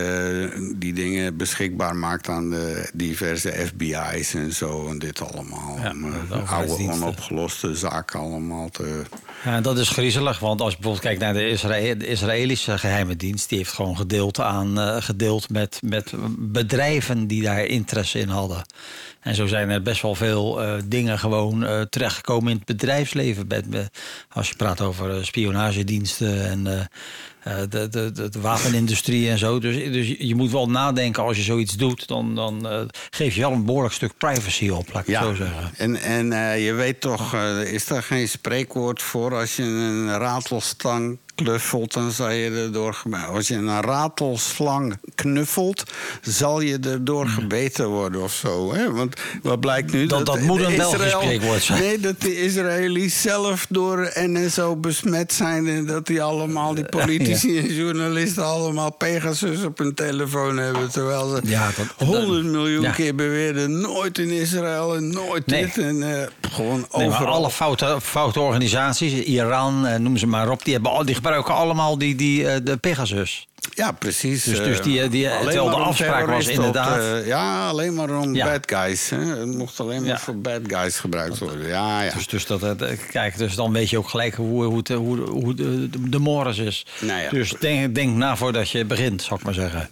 die dingen beschikbaar maakt... aan de diverse FBI's en zo en dit allemaal. Ja, om eh, de oude onopgeloste zaken allemaal te... Ja, dat is griezelig, want als je bijvoorbeeld kijkt naar de, de Israëlische geheime dienst, die heeft gewoon gedeeld, aan, eh, gedeeld met, met bedrijven die daar interesse in hadden. En zo zijn er best wel veel eh, dingen gewoon eh, terechtgekomen in het bedrijfsleven. Als je praat over eh, spionagediensten en de, de, de, wapenindustrie en zo. Dus, dus je- moet wel nadenken als je zoiets doet, dan, dan geef je wel een behoorlijk stuk privacy op, laat ik het zo zeggen. En, en je weet toch, is daar geen spreekwoord voor? Als je een ratelstang knuffelt, dan zal je erdoor gebeten. Als je een ratelslang knuffelt, zal je erdoor gebeten worden of zo. Hè? Want wat blijkt nu? Hmm. Dat- dat moet een Belgisch spreekwoord zijn. Nee, dat de Israëli's zelf door NSO besmet zijn... en dat die allemaal, die politici en journalisten... allemaal Pegasus op hun telefoon hebben... terwijl ze Ja, dat- 100 miljoen Ja. keer beweerden... nooit in Israël en nooit Nee. dit. En eh, gewoon Nee, overal. alle foute, foute organisaties, Iran, eh, noem ze maar op, die, hebben, al- die gebruiken allemaal die, die, eh, de Pegasus. Ja, precies. Dus- eh, dus die- die- alleen terwijl de afspraak was inderdaad- op ja, alleen maar om Ja. bad guys. Hè. Het mocht alleen maar Ja. voor bad guys gebruikt worden. Ja, ja. Dus, dus, dat, eh, kijk, dus dan weet je ook gelijk hoe, hoe, hoe, hoe de, de, is. Nou ja. Dus denk, denk na voordat je begint, zou ik maar zeggen.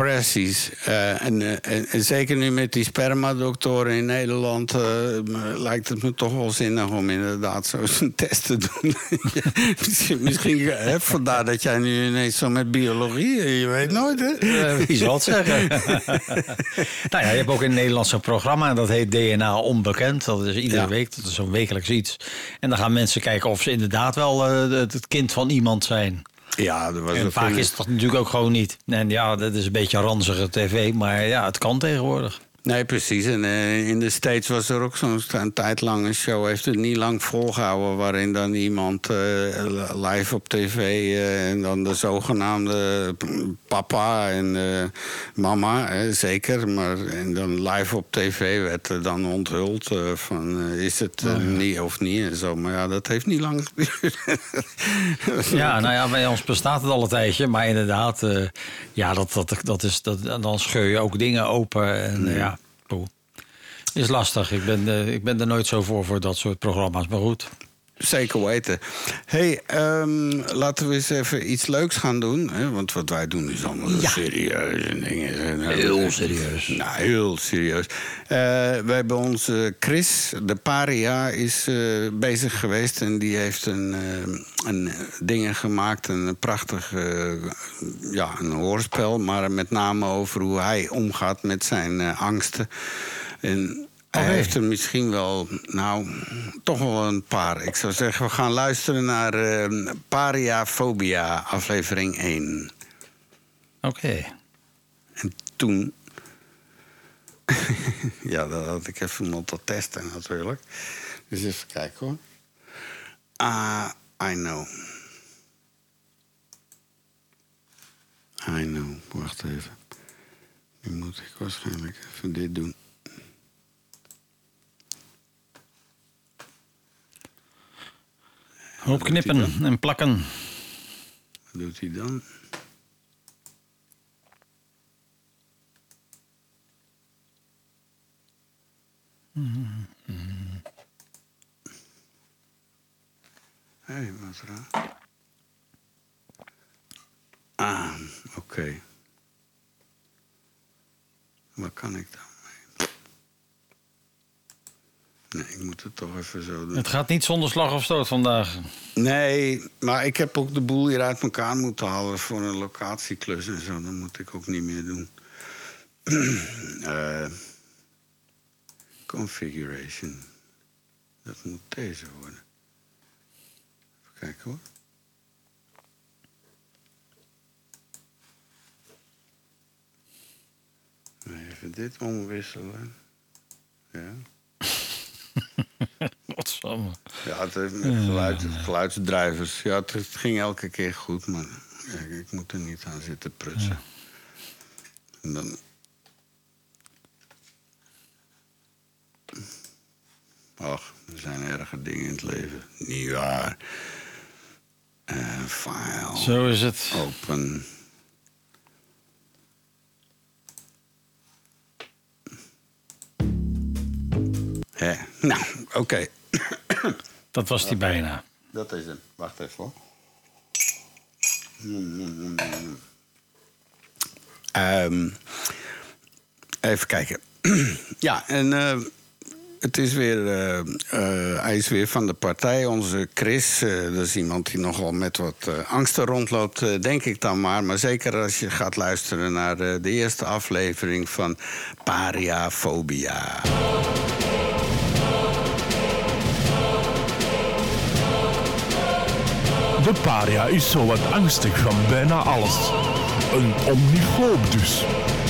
Precies. Eh, en, eh, en, en zeker nu met die spermadoktoren in Nederland... eh, lijkt het me toch wel zinnig om inderdaad zo'n test te doen. misschien, misschien hè, vandaar dat jij nu ineens zo met biologie... Je weet nooit, hè? Wie zal het zeggen? nou ja, je hebt ook in het Nederlands een programma, dat heet DNA Onbekend. Dat is iedere Ja. week, dat is zo'n wekelijks iets. En dan gaan mensen kijken of ze inderdaad wel het kind van iemand zijn. Ja, dat was En vaak is dat natuurlijk ook gewoon niet. En ja, dat is een beetje ranzige tv, maar ja, het kan tegenwoordig. Nee, precies. En eh, in de States was er ook zo'n een tijd lang een show, heeft het niet lang volgehouden, waarin dan iemand eh, live op tv eh, en dan de zogenaamde papa en mama, zeker, maar en dan live op tv werd er dan onthuld van is het eh, niet of niet en zo. Maar ja, dat heeft niet lang geduurd. Ja, nou ja, bij ons bestaat het al een tijdje. Maar inderdaad, ja, dat, dat, dat is, dat, dan scheur je ook dingen open. En eh, ja. Is lastig. Ik ben, eh, ik ben er nooit zo voor, voor dat soort programma's. Maar goed. Zeker weten. hey, ehm, laten we eens even iets leuks gaan doen. Hè? Want wat wij doen is allemaal Ja. serieuze dingen. Heel serieus. Nou, heel serieus. Eh, we hebben onze Chris, de paria, is eh, bezig geweest. En die heeft een, een dingen gemaakt. Een prachtig eh, ja, een hoorspel. Maar met name over hoe hij omgaat met zijn angsten. En Hij heeft er misschien wel, nou, toch wel een paar. Ik zou zeggen, we gaan luisteren naar eh Pariafobia, aflevering 1. Oké. En toen... ja, dat had ik even moeten testen natuurlijk. Dus even kijken hoor. Ah, I know. I know. Wacht even. Nu moet ik waarschijnlijk even dit doen. Hoop knippen en plakken. Wat doet hij dan? Hé, hey, wat raar. Ah, oké. Wat kan ik dan mee? Nee, ik moet het toch even zo doen. Het gaat niet zonder slag of stoot vandaag. Nee, maar ik heb ook de boel hier uit elkaar moeten halen voor een locatieklus en zo. Dat moet ik ook niet meer doen. Eh, configuration. Dat moet deze worden. Even kijken hoor. Even dit omwisselen. Ja. Godsamme. Ja, het heeft met geluid, geluidsdrijvers. Ja, het, ging elke keer goed, maar ik moet er niet aan zitten prutsen. En dan... Ach, er zijn erge dingen in het leven. Niet waar. Eh, file. Zo is het. Open. Hè, nou, oké. Dat was die bijna. Dat is hem. Wacht even hoor. Ehm, even kijken. ja, en eh, het is weer, eh, eh, hij is weer van de partij. Onze Chris, dat is iemand die nogal met wat angsten rondloopt, denk ik dan maar. Maar zeker als je gaat luisteren naar eh, de eerste aflevering van Pariafobia. De paria is zo wat angstig van bijna alles. Een omnifoob dus.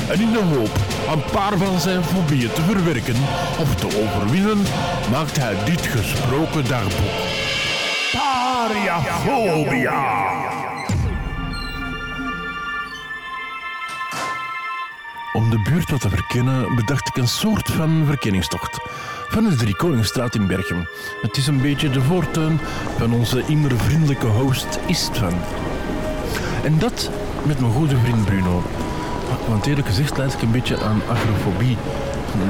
En in de hoop een paar van zijn fobieën te verwerken of te overwinnen, maakt hij dit gesproken dagboek. Pariafobia. Om de buurt wat te verkennen, bedacht ik een soort van verkenningstocht. Van de Drie Koningsstraat in Berchem. Het is een beetje de voortuin van onze immer vriendelijke host Istvan. En dat met mijn goede vriend Bruno. Want eerlijk gezegd leid ik een beetje aan agrofobie.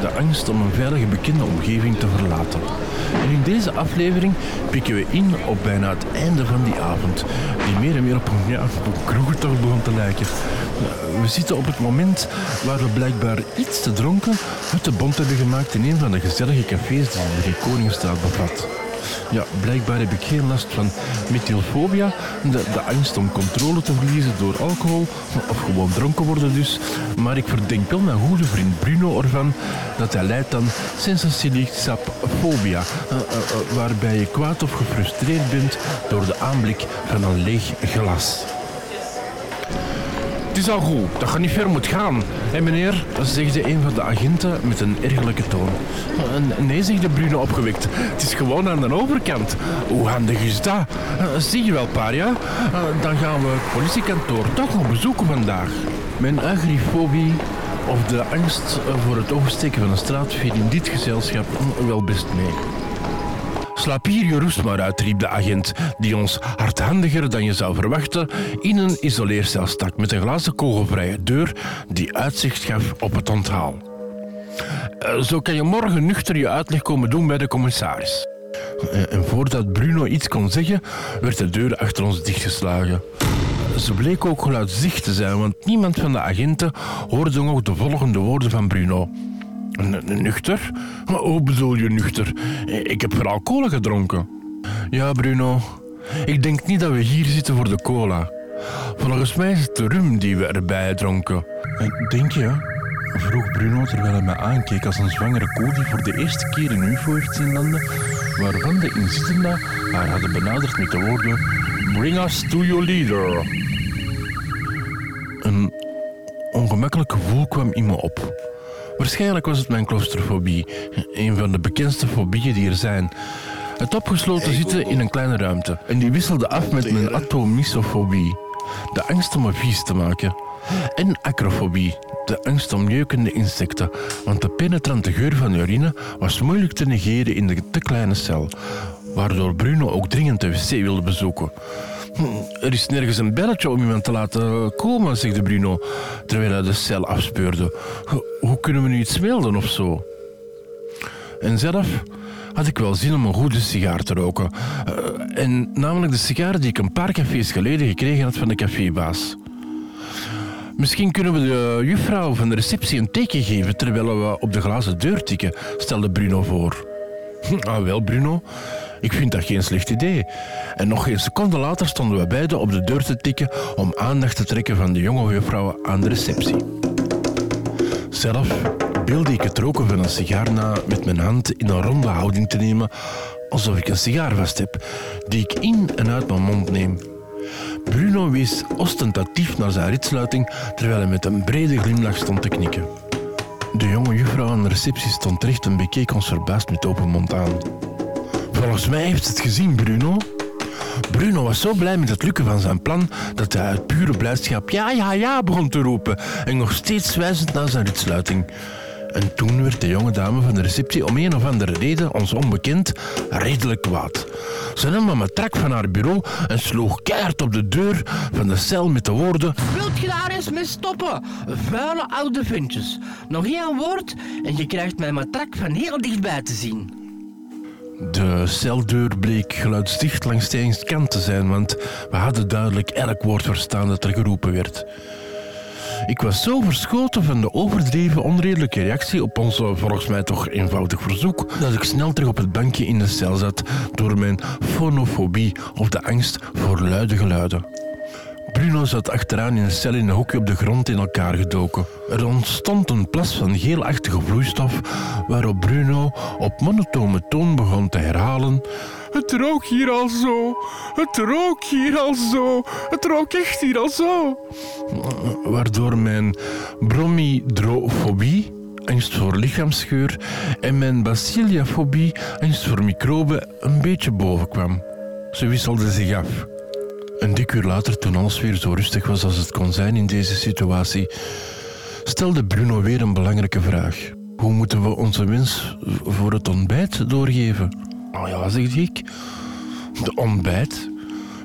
De angst om een veilige bekende omgeving te verlaten. En in deze aflevering pikken we in op bijna het einde van die avond. Die meer en meer op een, ja, begon te lijken. We zitten op het moment waar we blijkbaar iets te dronken uit de bond hebben gemaakt in een van de gezellige cafés die de Koningsstraat bevat. Ja, blijkbaar heb ik geen last van methylfobia, de, angst om controle te verliezen door alcohol, of gewoon dronken worden dus. Maar ik verdenk wel mijn goede vriend Bruno ervan dat hij lijdt aan sensatielichtsappfobia, eh, eh, eh, waarbij je kwaad of gefrustreerd bent door de aanblik van een leeg glas. Het is al goed, dat je niet ver moet gaan. Hé meneer, zegde een van de agenten met een ergelijke toon. "Eh, Nee, zegde Bruno opgewekt. Het is gewoon aan de overkant. Hoe handig is dat? "Eh, Zie je wel, paria? Eh, Dan gaan we het politiekantoor toch nog bezoeken vandaag. Mijn agrifobie of de angst voor het oversteken van een straat viel in dit gezelschap wel best mee. Slaap hier je roest maar uit, riep de agent, die ons hardhandiger dan je zou verwachten in een isoleercel stak met een glazen kogelvrije deur die uitzicht gaf op het onthaal. Eh, Zo kan je morgen nuchter je uitleg komen doen bij de commissaris. Eh, En voordat Bruno iets kon zeggen, werd de deur achter ons dichtgeslagen. Ze bleek ook geluidzicht te zijn, want niemand van de agenten hoorde nog de volgende woorden van Bruno. Nuchter? Hoe bedoel je nuchter? Ik heb vooral cola gedronken. Ja, Bruno. Ik denk niet dat we hier zitten voor de cola. Volgens mij is het de rum die we erbij dronken. Eh, Denk je? Vroeg Bruno terwijl hij me aankeek als een zwangere koe die voor de eerste keer een UFO heeft zien landen, waarvan de inzittenden haar hadden benaderd met de woorden: Bring us to your leader. Een ongemakkelijk gevoel kwam in me op. Waarschijnlijk was het mijn claustrofobie, een van de bekendste fobieën die er zijn. Het opgesloten zitten in een kleine ruimte. En die wisselde af met mijn atomisofobie, de angst om me vies te maken. En acrofobie, de angst om jeukende insecten, want de penetrante geur van urine was moeilijk te negeren in de te kleine cel, waardoor Bruno ook dringend de wc wilde bezoeken. Hm, Er is nergens een belletje om iemand te laten komen, zegde Bruno, terwijl hij de cel afspeurde. Ho- Hoe kunnen we nu iets melden of zo? En zelf had ik wel zin om een goede sigaar te roken. Eh, en namelijk de sigaar die ik een paar cafés geleden gekregen had van de cafébaas. Misschien kunnen we de juffrouw van de receptie een teken geven terwijl we op de glazen deur tikken, stelde Bruno voor. Hm, Ah wel, Bruno. Ik vind dat geen slecht idee. En nog geen seconde later stonden we beiden op de deur te tikken om aandacht te trekken van de jonge juffrouw aan de receptie. Zelf beelde ik het roken van een sigaar na met mijn hand in een ronde houding te nemen, alsof ik een sigaar vast heb, die ik in en uit mijn mond neem. Bruno wees ostentatief naar zijn ritsluiting, terwijl hij met een brede glimlach stond te knikken. De jonge juffrouw aan de receptie stond recht en bekeek ons verbaasd met open mond aan. Volgens mij heeft het gezien, Bruno. Bruno was zo blij met het lukken van zijn plan dat hij uit pure blijdschap ja, ja, ja begon te roepen en nog steeds wijzend naar zijn ritsluiting. En toen werd de jonge dame van de receptie om een of andere reden, ons onbekend, redelijk kwaad. Ze nam een matrak van haar bureau en sloeg keihard op de deur van de cel met de woorden Wilt je daar eens mee stoppen? Vuile oude ventjes. Nog één woord en je krijgt mijn matrak van heel dichtbij te zien. De celdeur bleek geluidsdicht langs de kant te zijn, want we hadden duidelijk elk woord verstaan dat er geroepen werd. Ik was zo verschoten van de overdreven onredelijke reactie op ons volgens mij toch eenvoudig verzoek, dat ik snel terug op het bankje in de cel zat door mijn fonofobie of de angst voor luide geluiden. Bruno zat achteraan in een cel in een hoekje op de grond in elkaar gedoken. Er ontstond een plas van geelachtige vloeistof, waarop Bruno op monotone toon begon te herhalen. Het rook hier al zo, het rook hier al zo, het rook echt hier al zo. Waardoor mijn bromidrofobie, angst voor lichaamsgeur, en mijn bacilliafobie, angst voor microben, een beetje bovenkwam. Ze wisselden zich af. Een dik uur later, toen alles weer zo rustig was als het kon zijn in deze situatie, stelde Bruno weer een belangrijke vraag. Hoe moeten we onze wens voor het ontbijt doorgeven? Oh ja, zeg ik. De ontbijt?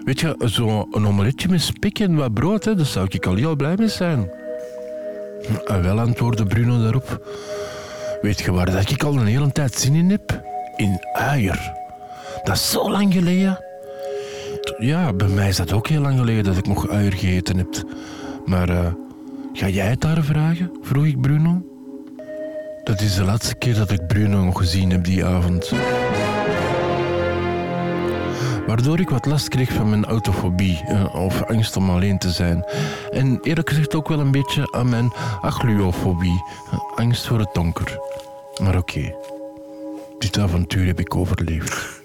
Weet je, zo'n omeletje met spek en wat brood, hè, daar zou ik al heel blij mee zijn. En wel antwoordde Bruno daarop. Weet je waar dat ik al een hele tijd zin in heb? In uier. Dat is zo lang geleden. Ja, bij mij is dat ook heel lang geleden dat ik nog uier gegeten heb. Maar eh, ga jij het daar vragen? vroeg ik Bruno. Dat is de laatste keer dat ik Bruno nog gezien heb die avond. Waardoor ik wat last kreeg van mijn autofobie, eh, of angst om alleen te zijn. En eerlijk gezegd ook wel een beetje aan mijn agluofobie, eh, angst voor het donker. Maar oké, dit avontuur heb ik overleefd.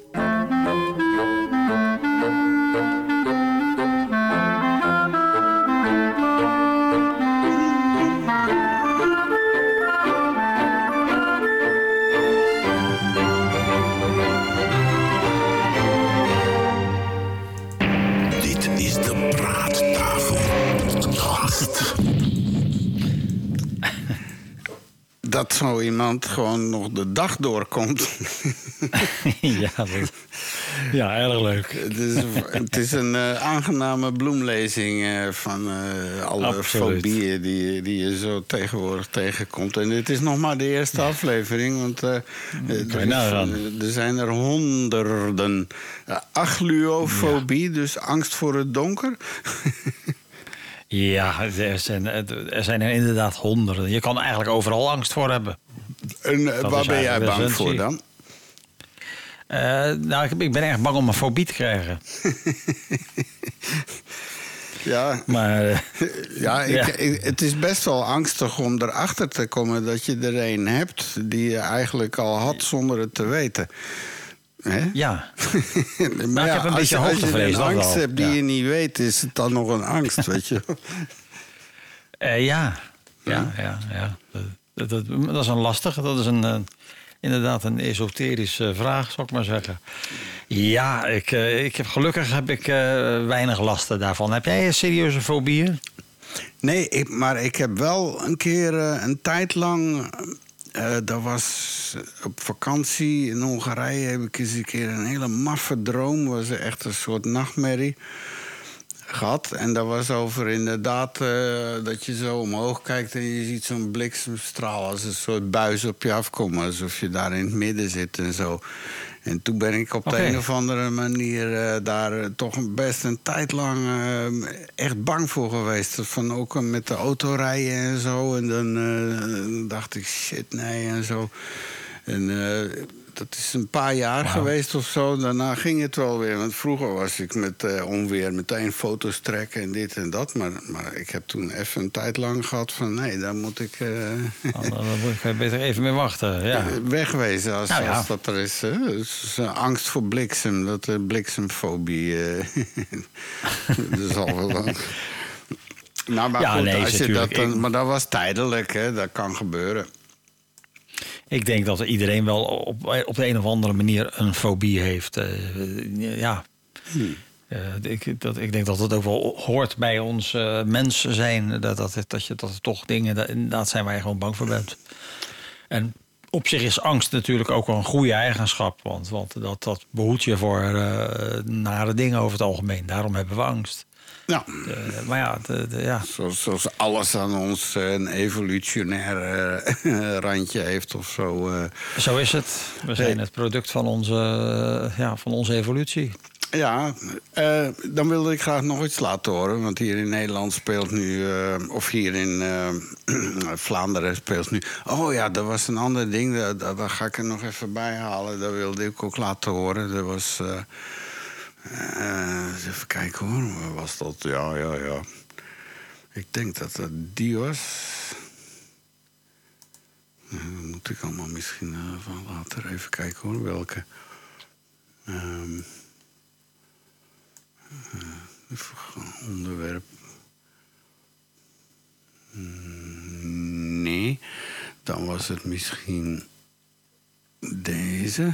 Zo iemand gewoon nog de dag doorkomt. ja, dat- ja, erg leuk. het, is, het is een eh, aangename bloemlezing eh, van eh, alle Absoluut. fobieën die, die je zo tegenwoordig tegenkomt. En dit is nog maar de eerste aflevering, want er, er zijn er honderden. Uh, agluofobie, dus angst voor het donker. Ja, er zijn, er zijn er inderdaad honderden. Je kan eigenlijk overal angst voor hebben. en eh, waar ben jij bang voor dan? Eh, nou, ik, ik ben erg bang om een fobie te krijgen. Ja, Maar eh, ja, ik, Ja. ik- het is best wel angstig om erachter te komen dat je er een hebt die je eigenlijk al had zonder het te weten. Hè? ja, maar ik heb een als beetje je, als je een angst hebt die Ja. je niet weet, is het dan nog een angst, weet je? Eh, ja. Ja, ja, ja. Dat, dat, dat is een lastige. Dat is een, eh, inderdaad een esoterische vraag, zou ik maar zeggen. Ja, ik, eh, ik heb, gelukkig heb ik weinig lasten daarvan. Heb jij een serieuze fobieën? Nee, ik, maar ik heb wel een keer een tijd lang. Eh dat was op vakantie in Hongarije. Heb ik eens een keer een hele maffe droom. was echt een soort nachtmerrie gehad. En dat was over inderdaad eh, dat je zo omhoog kijkt en je ziet zo'n bliksemstraal als een soort buis op je afkomen. Alsof je daar in het midden zit en zo. En toen ben ik op de een of andere manier eh, daar eh, toch best een tijd lang eh, echt bang voor geweest. Van ook met de auto rijden en zo. En dan dacht ik, shit, nee en zo. En dat is een paar jaar geweest of zo. Daarna ging het wel weer. Want vroeger was ik met eh, onweer meteen foto's trekken en dit en dat. Maar, maar ik heb toen even een tijd lang gehad van... nee, daar moet ik... eh, Dan, dan moet ik beter even mee wachten. Ja. Wegwezen als, Nou ja. als dat er is. Hè? Eh, angst voor bliksem, dat bliksemfobie. eh dat zal wel. dan- Nou, maar Ja, goed, nee, als je natuurlijk. dat dan, maar dat was tijdelijk, hè? dat kan gebeuren. Ik denk dat iedereen wel op, op de een of andere manier een fobie heeft. Eh, ja. Eh, ik, dat, ik denk dat het ook wel hoort bij ons eh mens zijn. Dat, dat, dat, je, dat er toch dingen dat, inderdaad zijn waar je gewoon bang voor bent. En op zich is angst natuurlijk ook wel een goede eigenschap. Want, want dat, dat behoedt je voor nare dingen over het algemeen. Daarom hebben we angst. Eh, maar ja, de, de- ja, zoals, zoals alles aan ons eh, een evolutionair eh, randje heeft of zo. eh. zo is het. We zijn het product van onze, ja, van onze evolutie. Ja, dan wilde ik graag nog iets laten horen. Want hier in Nederland speelt nu, eh, of hier in Vlaanderen speelt nu. Oh ja, dat was een ander ding. Dat, dat, dat ga ik er nog even bij halen. Dat wilde ik ook laten horen. Dat was. Eens even kijken hoor. Was dat? Ja, ja, ja. Ik denk dat dat die was. Eh, moet ik allemaal misschien eh, van later even kijken hoor. Welke. Ehm onderwerp. Mm, Nee, dan was het misschien deze.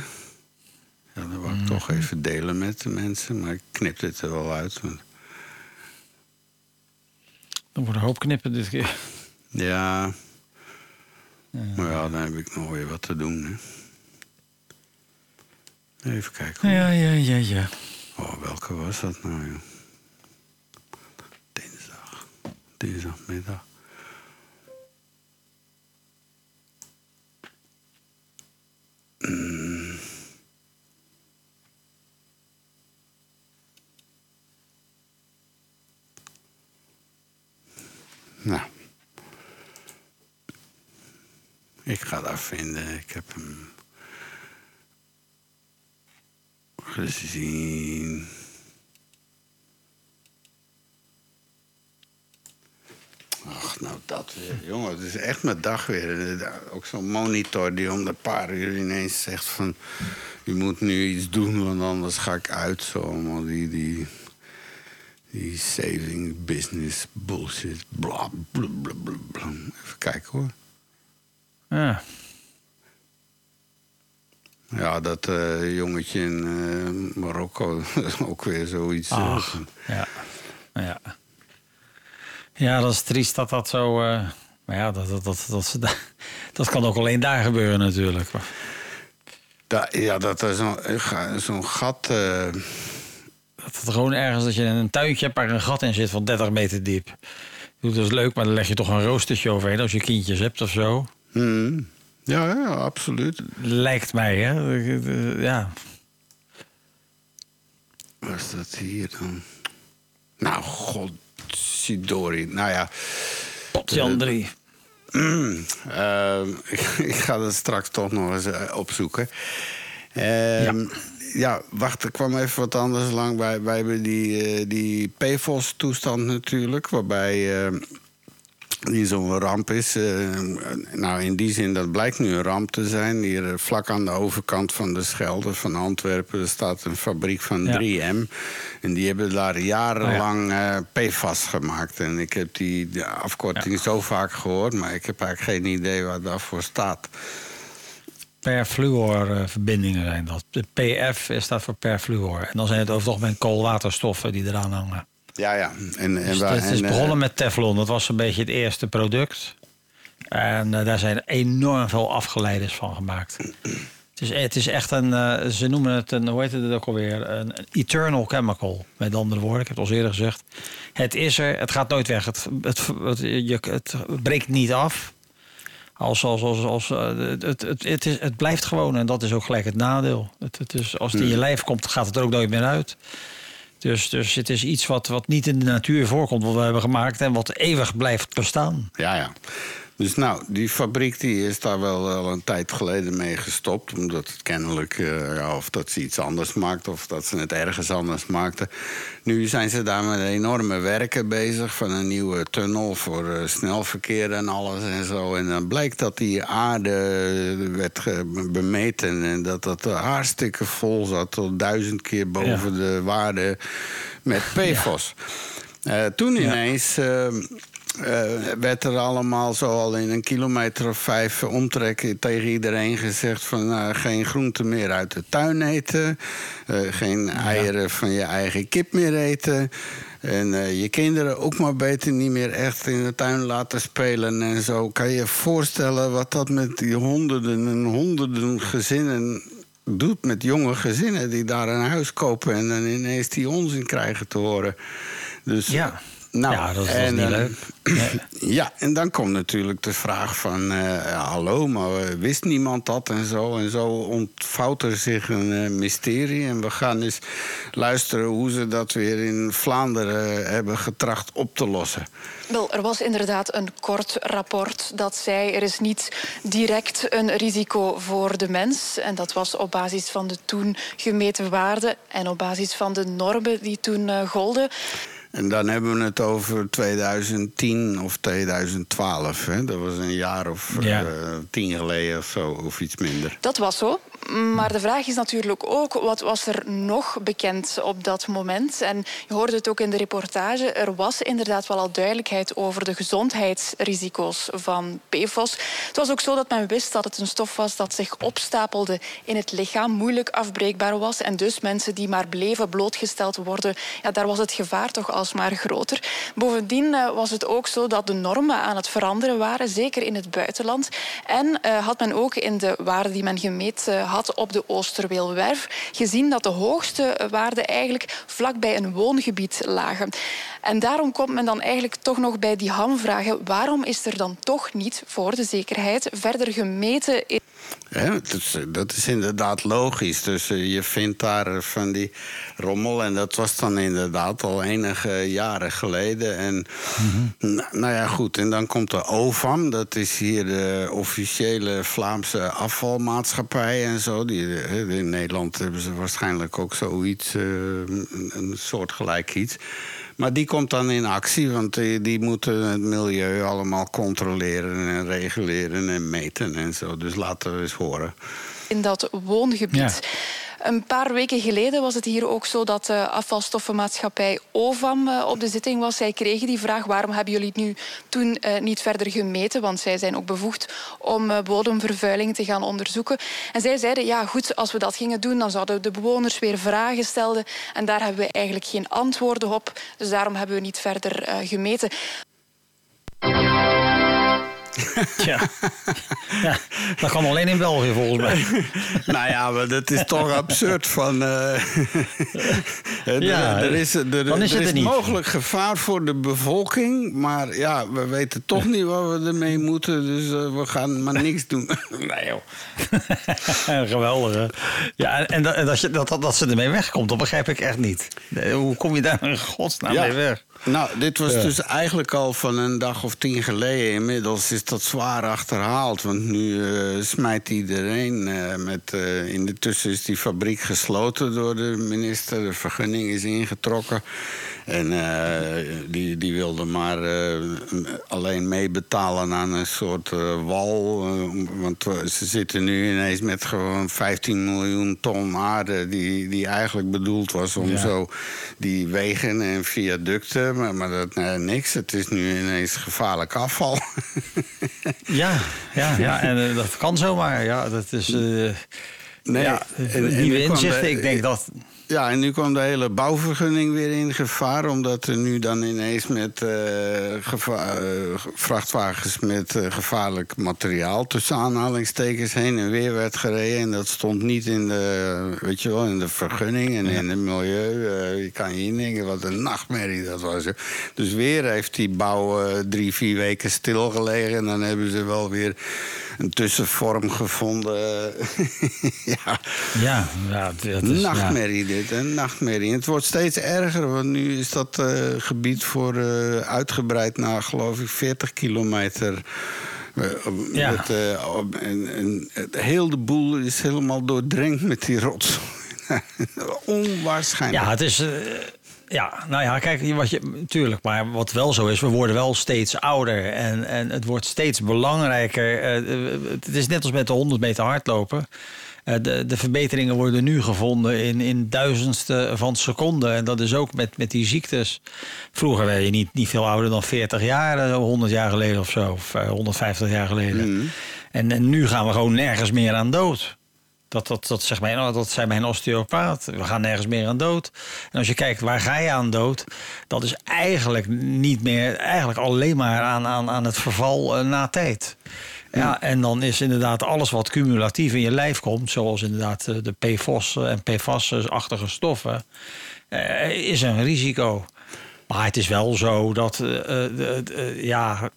Ja, dat wou ik toch even delen met de mensen, maar ik knip dit er wel uit. Want, Er wordt een hoop knippen dit keer. ja, maar ja, dan heb ik nog weer wat te doen. Hè. Even kijken. Ja, ja, ja, ja. Oh, welke was dat nou, joh? Dinsdag. Dinsdagmiddag. Mm. Nou. Ik ga dat vinden. Ik heb hem gezien. Ach, nou dat weer. Jongen, het is echt mijn dag weer. Ook zo'n monitor die om de paar uur ineens zegt van... je moet nu iets doen, want anders ga ik uit. Zo die, die, die saving business bullshit. Bla, bla, bla. Even kijken hoor. Ja. Ja, dat eh, jongetje in eh, Marokko, ook weer zoiets. eh, Ach, ja. ja. Ja, dat is triest dat dat zo... maar ja, dat, dat, dat, dat, dat, dat kan ook alleen daar gebeuren natuurlijk. Da- ja, dat er zo'n zo'n gat... Dat het gewoon ergens dat je een tuintje hebt waar een gat in zit van 30 meter diep. Dat is leuk, maar dan leg je toch een roostertje overheen als je kindjes hebt of zo. hmm. Ja, ja, absoluut. Lijkt mij, hè? Ja. Was dat hier dan? Nou, god, Sidori. Nou ja, Jan 3. ehm, ik, ik ga dat straks toch nog eens eh, opzoeken. Ehm, ja, wacht, er kwam even wat anders lang. Wij, wij hebben die, eh, die PFOS-toestand natuurlijk, waarbij... eh, die zo'n ramp is. Eh, nou, in die zin, dat blijkt nu een ramp te zijn. Hier vlak aan de overkant van de Schelde van Antwerpen... er staat een fabriek van Ja. 3M. En die hebben daar jarenlang eh PFAS gemaakt. En ik heb die afkorting zo vaak gehoord... maar ik heb eigenlijk geen idee wat daarvoor staat. Perfluorverbindingen zijn dat. De PF staat voor perfluor. En dan zijn het over het algemeen koolwaterstoffen die eraan hangen. Ja, ja. En, en, Dus waar- het is en, eh, begonnen met Teflon. Dat was een beetje het eerste product. En eh, daar zijn enorm veel afgeleiders van gemaakt. Het is, het is echt een, eh, ze noemen het een, hoe heet het ook alweer? Een, een eternal chemical. Met andere woorden, ik heb het al eerder gezegd. Het is er, het gaat nooit weg. Het, het, het, je, het breekt niet af. Als, als, als, als, eh, het, het, het, het, is, het blijft gewoon en dat is ook gelijk het nadeel. Het, het is, als het in je lijf komt, gaat het er ook nooit meer uit. Dus, dus het is iets wat, wat niet in de natuur voorkomt, wat we hebben gemaakt en wat eeuwig blijft bestaan. Ja, ja. Dus nou, die fabriek die is daar wel al een tijd geleden mee gestopt. Omdat het kennelijk, eh, ja, of dat ze iets anders maakt... of dat ze het ergens anders maakten. Nu zijn ze daar met enorme werken bezig... van een nieuwe tunnel voor eh, snelverkeer en alles en zo. En dan blijkt dat die aarde werd ge- bemeten... en dat dat hartstikke vol zat... tot duizend keer boven de waarde met PFOS. Eh, toen ineens... eh, eh, werd er allemaal zo al in een kilometer of vijf omtrek tegen iedereen gezegd van nou, geen groente meer uit de tuin eten, eh, geen eieren van je eigen kip meer eten. En eh, je kinderen ook maar beter niet meer echt in de tuin laten spelen en zo. Kan je je voorstellen wat dat met die honderden en honderden gezinnen doet met jonge gezinnen die daar een huis kopen en dan ineens die onzin krijgen te horen. Dus Ja. Nou, Ja, dat is- is niet eh, leuk. Ja, en dan komt natuurlijk de vraag van... eh, hallo, maar eh, wist niemand dat en zo? En zo ontvouwt er zich een mysterie. En we gaan eens luisteren hoe ze dat weer in Vlaanderen hebben getracht op te lossen. Wel, er was inderdaad een kort rapport dat zei er is niet direct een risico voor de mens. En dat was op basis van de toen gemeten waarden en op basis van de normen die toen golden. En dan hebben we het over 2010 of 2012. Hè? Dat was een jaar of Ja. eh, tien geleden of zo, of iets minder. Dat was zo. Maar de vraag is natuurlijk ook, wat was er nog bekend op dat moment? En je hoorde het ook in de reportage. Er was inderdaad wel al duidelijkheid over de gezondheidsrisico's van PFOS. Het was ook zo dat men wist dat het een stof was dat zich opstapelde in het lichaam, moeilijk afbreekbaar was. En dus mensen die maar bleven blootgesteld worden, ja, daar was het gevaar toch alsmaar groter. Bovendien eh, was het ook zo dat de normen aan het veranderen waren, zeker in het buitenland. En eh, had men ook in de waarden die men gemeten had op de Oosterweelwerf gezien dat de hoogste waarden eigenlijk vlakbij een woongebied lagen. En daarom komt men dan eigenlijk toch nog bij die hamvragen. Waarom is er dan toch niet voor de zekerheid verder gemeten in Hè, dat, is, dat is inderdaad logisch. Dus eh, je vindt daar eh, van die rommel. En dat was dan inderdaad al enige jaren geleden. En nou, nou ja, goed. En dan komt de OVAM. Dat is hier de officiële Vlaamse afvalmaatschappij en zo. Die, eh, in Nederland hebben ze waarschijnlijk ook zoiets, eh, een soortgelijk iets. Maar die komt dan in actie, want die, die moeten het milieu allemaal controleren en reguleren en meten en zo. Dus laten we eens horen. in dat woongebied. Een paar weken geleden was het hier ook zo dat de afvalstoffenmaatschappij OVAM eh, op de zitting was. Zij kregen die vraag waarom hebben jullie het nu toen eh, niet verder gemeten? Want zij zijn ook bevoegd om eh, bodemvervuiling te gaan onderzoeken. En zij zeiden, ja goed, als we dat gingen doen... dan zouden de bewoners weer vragen stellen. En daar hebben we eigenlijk geen antwoorden op. Dus daarom hebben we niet verder gemeten. Ja, dat kan alleen in België volgens mij. nou ja, maar dat is toch absurd van... eh, Ja, er is, er, dan is er er mogelijk gevaar voor de bevolking... maar ja, we weten toch niet wat we ermee moeten... dus eh, we gaan maar niks doen. nee joh. Geweldig, hè? Ja, en, en, dat, dat, je, dat, dat, dat ze ermee wegkomt, dat begrijp ik echt niet. Nee, Hoe kom je daar in godsnaam mee weg? Nou, dit was Ja. dus eigenlijk al van een dag of tien geleden. Inmiddels is dat zwaar achterhaald. Want nu eh, smijt iedereen eh, met... eh, in de tussen is die fabriek gesloten door de minister. De vergunning is ingetrokken. En eh, die, die wilde maar eh, alleen meebetalen aan een soort eh, wal. want ze zitten nu ineens met gewoon 15 miljoen ton aarde... die, die eigenlijk bedoeld was om Ja. zo die wegen en viaducten... maar, maar dat nee, niks. Het is nu ineens gevaarlijk afval. Ja, ja, ja en dat kan zomaar. Ja, dat is. Nee, ja, en- en die nu we kwam inzichten, ik denk dat. Ja, en nu kwam de hele bouwvergunning weer in gevaar. Omdat er nu dan ineens met eh, geva- eh, vrachtwagens met eh, gevaarlijk materiaal tussen aanhalingstekens heen en weer werd gereden. En dat stond niet in de, weet je wel, in de vergunning en in het milieu. Je kan je indenken wat een nachtmerrie dat was. hè. Dus weer heeft die bouw drie, vier weken stilgelegen. En dan hebben ze wel weer een tussenvorm gevonden. ja. Ja, ja, dat is. ja. Nachtmerrie dit, een nachtmerrie. En het wordt steeds erger, want nu is dat eh, gebied voor eh, uitgebreid naar, geloof ik, 40 kilometer. Ja. met, eh, en, en het heel de boel is helemaal doordrenkt met die rots. Onwaarschijnlijk. Ja, het is. Ja, nou ja, kijk, wat je, natuurlijk. Maar wat wel zo is, we worden wel steeds ouder. En, en het wordt steeds belangrijker. Eh, eh, het is net als met de 100 meter hardlopen. Eh, de, de verbeteringen worden nu gevonden in, in duizendste van seconden. En dat is ook met, met die ziektes. Vroeger werd je niet, niet veel ouder dan 40 jaar, eh, 100 jaar geleden of zo. Of eh, 150 jaar geleden. En, en nu gaan we gewoon nergens meer aan dood. Dat, dat, dat, zegt mijn, dat zei mijn osteopaat. We gaan nergens meer aan dood. En als je kijkt waar ga je aan dood, dat is eigenlijk niet meer, eigenlijk alleen maar aan, aan, aan het verval eh, na tijd. Ja, en dan is inderdaad alles wat cumulatief in je lijf komt, zoals inderdaad eh, de PFOS en PFAS-achtige stoffen, eh, is een risico. Maar het is wel zo dat, ja,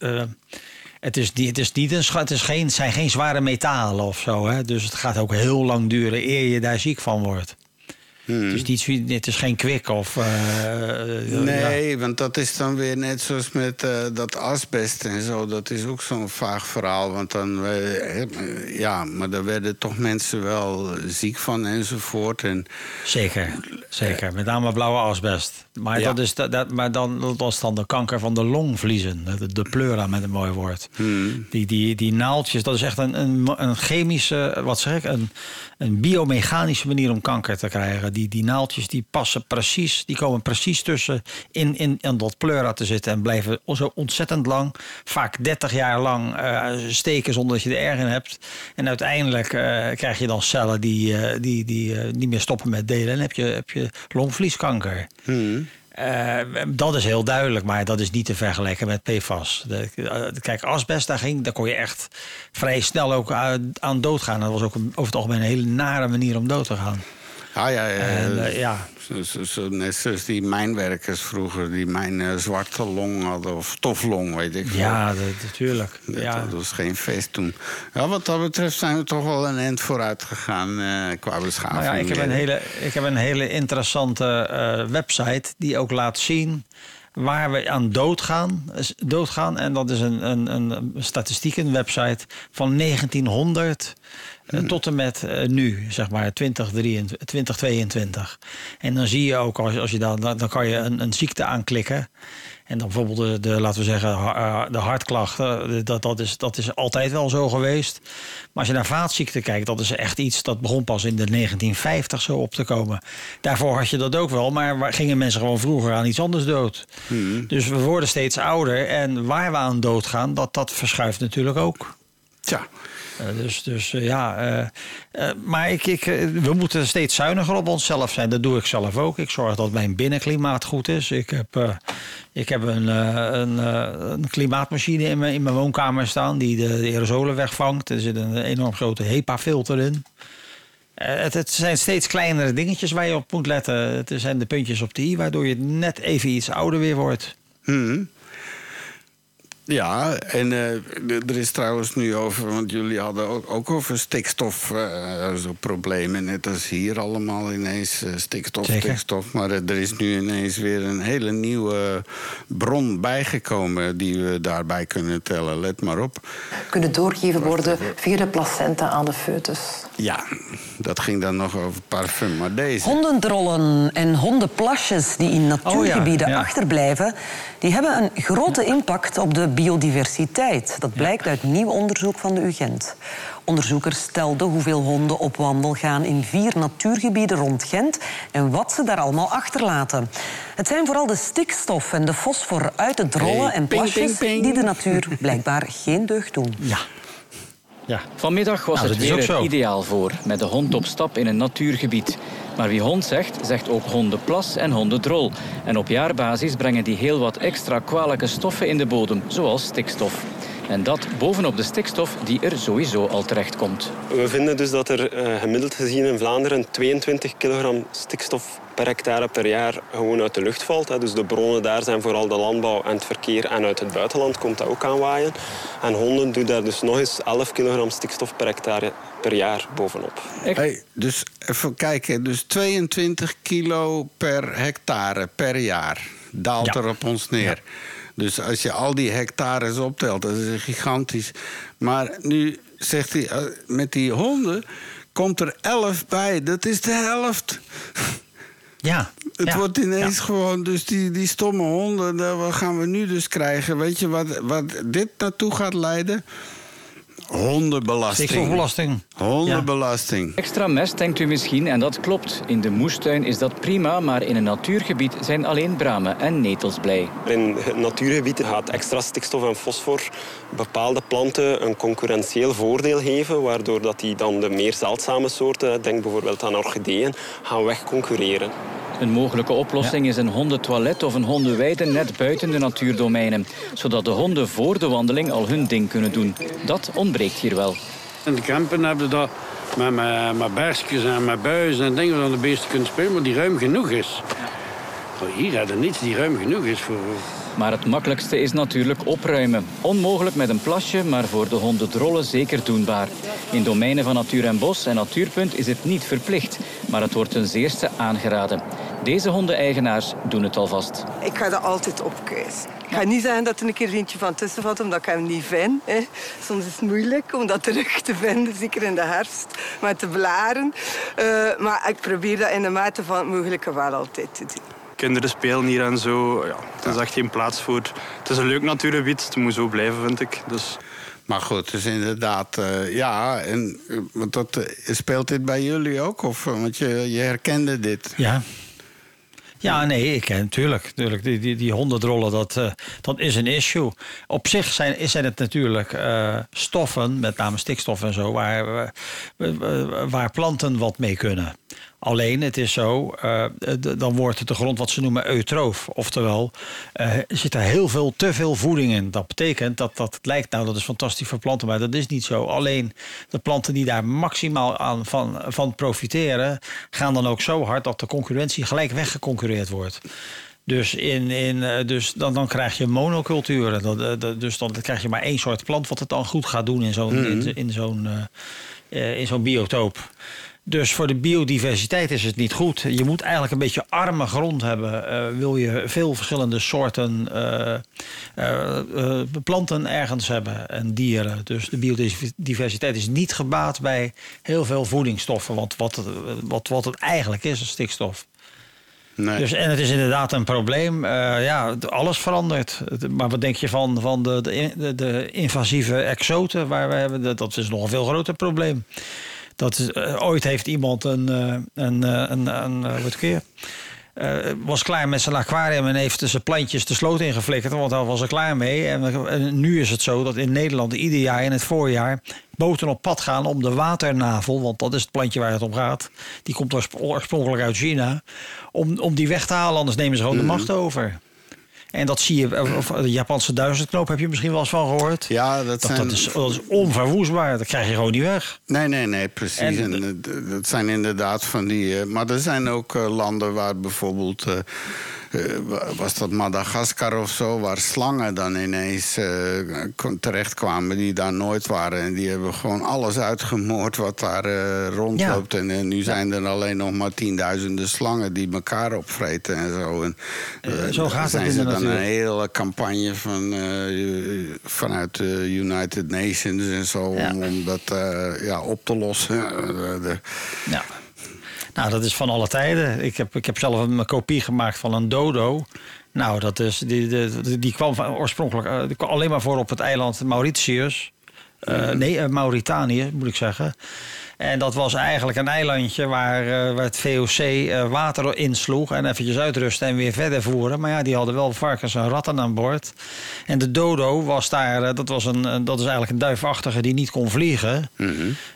het is, het is niet een, het is geen, het zijn geen zware metalen of zo. Hè? Dus het gaat ook heel lang duren eer je daar ziek van wordt. Het, is niet, zo- het is geen kwik of. eh, ja. Nee, want dat is dan weer net zoals met eh, dat asbest en zo. Dat is ook zo'n vaag verhaal. Want dan, eh, eh, ja, maar daar werden toch mensen wel ziek van enzovoort. En Zeker, zeker. Met name blauwe asbest. Maar, Ja. dat is, dat, dat- maar dan, dat was dan de kanker van de longvliezen. De, de pleura met een mooi woord. Die, die, die naaltjes, dat is echt een, een, een chemische, wat zeg ik, een, een biomechanische manier om kanker te krijgen. Die, die naaltjes die passen precies, die komen precies tussen in, in, in dat pleura te zitten. En blijven zo ontzettend lang, vaak 30 jaar lang eh, steken zonder dat je er erg in hebt. En uiteindelijk eh, krijg je dan cellen die, eh, die, die niet meer stoppen met delen. En heb je, heb je longvlieskanker. Eh, dat is heel duidelijk, maar dat is niet te vergelijken met PFAS. De, eh, kijk, asbest, daar, ging, daar kon je echt vrij snel ook aan, aan doodgaan. Dat was ook een, over het algemeen een hele nare manier om dood te gaan. ja, ja, ja. En, eh, ja. Zo, net zoals die mijnwerkers vroeger, die mijn eh, zwarte long hadden, of stoflong, weet ik. Ja, dat- natuurlijk. Dat, Ja. dat was geen feest toen. Ja, wat dat betreft zijn we toch wel een eind vooruit gegaan eh, qua beschaving. Nou ja, ik heb een hele, ik heb een hele interessante eh, website die ook laat zien waar we aan doodgaan. doodgaan. En dat is een, een, een statistiek, een website van 1900 eh, tot en met eh, nu, zeg maar 2023, 2022. En dan zie je ook, als, als je dan dan kan je een, een ziekte aanklikken. En dan bijvoorbeeld de, de laten we zeggen, eh, de hartklachten, de- dat, dat, is, dat is altijd wel zo geweest. Maar als je naar vaatziekten kijkt, dat is echt iets dat begon pas in de 1950 zo op te komen. Daarvoor had je dat ook wel, maar gingen mensen gewoon vroeger aan iets anders dood. Dus we worden steeds ouder en waar we aan doodgaan, dat, dat verschuift natuurlijk ook. Tja, Eh, dus dus eh, ja, eh, eh, maar ik, ik, eh, we moeten steeds zuiniger op onszelf zijn. Dat doe ik zelf ook. Ik zorg dat mijn binnenklimaat goed is. Ik heb, eh, ik heb een, eh, een, eh, een klimaatmachine in mijn, in mijn woonkamer staan die de, de aerosolen wegvangt. Er zit een enorm grote HEPA-filter in. Eh, het, het zijn steeds kleinere dingetjes waar je op moet letten. Het zijn de puntjes op de i, waardoor je net even iets ouder weer wordt. hm. Ja, en eh, er is trouwens nu over, want jullie hadden ook, ook over stikstof eh, zo problemen. Net als hier allemaal ineens eh, stikstof, Zeker. stikstof. Maar eh, er is nu ineens weer een hele nieuwe bron bijgekomen die we daarbij kunnen tellen. Let maar op. kunnen doorgegeven worden via de placenta aan de foetus. Ja, dat ging dan nog over parfum. Maar deze. Hondendrollen en hondenplasjes die in natuurgebieden ja. achterblijven, die hebben een grote impact op de biodiversiteit. Dat blijkt uit nieuw onderzoek van de UGent. Onderzoekers stelden hoeveel honden op wandel gaan in vier natuurgebieden rond Gent en wat ze daar allemaal achterlaten. Het zijn vooral de stikstof en de fosfor uit de drollen Hey, en ping, plasjes ping, ping. die de natuur blijkbaar geen deugd doen. Ja. Ja. Vanmiddag was Nou, het weer er ideaal voor, met de hond op stap in een natuurgebied. Maar wie hond zegt, zegt ook hondenplas en hondendrol. En op jaarbasis brengen die heel wat extra kwalijke stoffen in de bodem, zoals stikstof. En dat bovenop de stikstof die er sowieso al terecht komt. We vinden dus dat er eh, gemiddeld gezien in Vlaanderen 22 kilogram stikstof per hectare per jaar gewoon uit de lucht valt. hè. Dus de bronnen daar zijn vooral de landbouw en het verkeer. En uit het buitenland komt dat ook aanwaaien. En honden doen daar dus nog eens 11 kilogram stikstof per hectare per jaar bovenop. Hey, dus even kijken, dus 22 kilo per hectare per jaar daalt Ja. er op ons neer. Dus als je al die hectares optelt, dat is gigantisch. Maar nu zegt hij, eh, met die honden komt er 11 bij. Dat is de helft. Ja. Het ja. wordt ineens Ja. gewoon, dus die, die stomme honden, wat gaan we nu dus krijgen? Weet je wat, wat dit naartoe gaat leiden? Hondenbelasting. Stikstofbelasting. Hondenbelasting. Extra mest, denkt u misschien, en dat klopt. In de moestuin is dat prima, maar in een natuurgebied zijn alleen bramen en netels blij. In het natuurgebied gaat extra stikstof en fosfor bepaalde planten een concurrentieel voordeel geven, waardoor dat die dan de meer zeldzame soorten, denk bijvoorbeeld aan orchideeën, gaan wegconcurreren. Een mogelijke oplossing is een hondentoilet of een hondenweide net buiten de natuurdomeinen. Zodat de honden voor de wandeling al hun ding kunnen doen. Dat ontbreekt hier wel. In de campen hebben we dat met, met, met berskjes en met buizen en dingen waar de beesten kunnen spelen, maar die ruim genoeg is. Maar hier hebben we niets die ruim genoeg is voor. Maar het makkelijkste is natuurlijk opruimen. Onmogelijk met een plasje, maar voor de hondendrollen zeker doenbaar. In domeinen van Natuur en Bos en Natuurpunt is het niet verplicht, maar het wordt ten zeerste aangeraden. Deze hondeneigenaars doen het alvast. Ik ga dat altijd opkuisen. Ik ga niet zeggen dat er een keer eentje van tussen valt, omdat ik hem niet vind. Hè. Soms is het moeilijk om dat terug te vinden, zeker in de herfst, met de blaren. Eh, maar ik probeer dat in de mate van het mogelijke wel altijd te doen. Kinderen spelen hier en zo. Ja, het is echt geen plaats voor. Het is een leuk natuurgebied. Het moet zo blijven, vind ik. Dus... Maar goed, dus inderdaad, eh, ja. En eh, want dat, speelt dit bij jullie ook? Of, want je, je herkende dit. Ja. Ja, nee, ik ken natuurlijk. natuurlijk die, die, die hondendrollen, dat, eh, dat is een issue. Op zich zijn, zijn het natuurlijk eh, stoffen, met name stikstof en zo, waar, waar planten wat mee kunnen. Alleen, het is zo, eh, dan wordt het de grond wat ze noemen eutroof. Oftewel, er zit er heel veel, te veel voeding in. Dat betekent dat dat het lijkt, nou dat is fantastisch voor planten, maar dat is niet zo. Alleen de planten die daar maximaal aan van, van profiteren, gaan dan ook zo hard dat de concurrentie gelijk weggeconcurreerd wordt. Dus, in, in, eh, dus dan, dan krijg je monoculturen. Dat, dat- dus dan krijg je maar één soort plant wat het dan goed gaat doen in zo'n Mhm. in, in zo'n in zo'n biotoop. Dus voor de biodiversiteit is het niet goed. Je moet eigenlijk een beetje arme grond hebben. eh, wil je veel verschillende soorten eh, planten ergens hebben en dieren. Dus de biodiversiteit is niet gebaat bij heel veel voedingsstoffen. Want wat, het- wat, wat het eigenlijk is, is stikstof. Nee. Dus, en het is inderdaad een probleem. Ja, alles verandert. Maar wat denk je van, van de, de, de, invasieve exoten waar we hebben? Dat, dat is nog een veel groter probleem. Dat is, eh, ooit heeft iemand een, eh, een, eh, een, een, eh, wat keer, eh, was klaar met zijn aquarium en heeft zijn plantjes de sloot ingeflikkerd, want daar was er klaar mee. En, en nu is het zo dat in Nederland ieder jaar in het voorjaar boten op pad gaan om de waternavel, want dat is het plantje waar het om gaat. Die komt oorsp- oorspronkelijk uit China. Om, om die weg te halen, anders nemen ze gewoon de macht over. En dat zie je, of de Japanse duizendknoop heb je misschien wel eens van gehoord. Ja, dat, zijn... dat, is, dat is onverwoestbaar, dat krijg je gewoon niet weg. Nee, nee, nee, precies. En- En, eh, dat zijn inderdaad van die... eh, maar er zijn ook eh, landen waar bijvoorbeeld... eh, was dat Madagaskar of zo, waar slangen dan ineens eh, terechtkwamen die daar nooit waren. En die hebben gewoon alles uitgemoord wat daar eh, rondloopt. En nu zijn er alleen nog maar tienduizenden slangen die elkaar opvreten en zo. En, zo gaat het zijn ze dan een hele campagne van, vanuit de United Nations en zo om, om dat ja, op te lossen. Ja. Nou, dat is van alle tijden. Ik heb, ik heb zelf een kopie gemaakt van een dodo. Nou, dat is, die, die, die kwam van, oorspronkelijk eh, die kwam alleen maar voor op het eiland Mauritius. Eh, Nee, eh, Mauritanië moet ik zeggen. En dat was eigenlijk een eilandje waar, eh, waar het VOC eh, water insloeg en eventjes uitrusten en weer verder voeren. Maar ja, die hadden wel varkens en ratten aan boord. En de dodo was daar, eh, dat, was een, dat is eigenlijk een duifachtige die niet kon vliegen.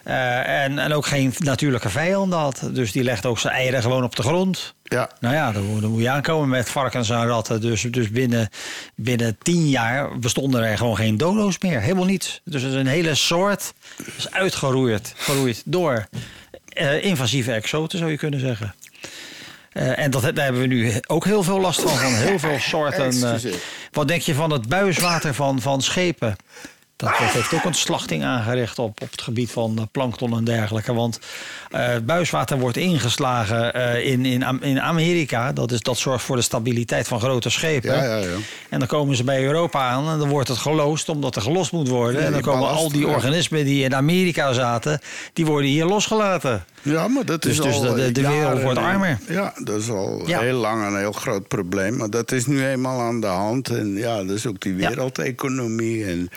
Eh, en, en ook geen natuurlijke vijanden had. Dus die legde ook zijn eieren gewoon op de grond. Ja. Nou ja, dan, moet- dan moet je aankomen met varkens en ratten. Dus, dus binnen, binnen tien jaar bestonden er gewoon geen dodo's meer. Helemaal niets. Dus het is een hele soort is uitgeroeid geroeid door eh, invasieve exoten, zou je kunnen zeggen. Eh, en dat, daar hebben we nu ook heel veel last van. Van heel veel soorten. eh, wat denk je van het buiswater van, van schepen? Dat, dat heeft ook een slachting aangericht op, op het gebied van eh, plankton en dergelijke. Want eh, het buiswater wordt ingeslagen eh, in, in, in Amerika. Dat, is, dat zorgt voor de stabiliteit van grote schepen. Ja, ja, ja. En dan komen ze bij Europa aan en dan wordt het geloosd omdat er gelost moet worden. En dan komen al die organismen die in Amerika zaten, die worden hier losgelaten. Ja, maar dat is Dus- dus al de- de wereld jaren- wordt armer. Ja, dat is al Ja. heel lang een heel groot probleem. Maar dat is nu eenmaal aan de hand. En ja, dat is ook die wereldeconomie. En,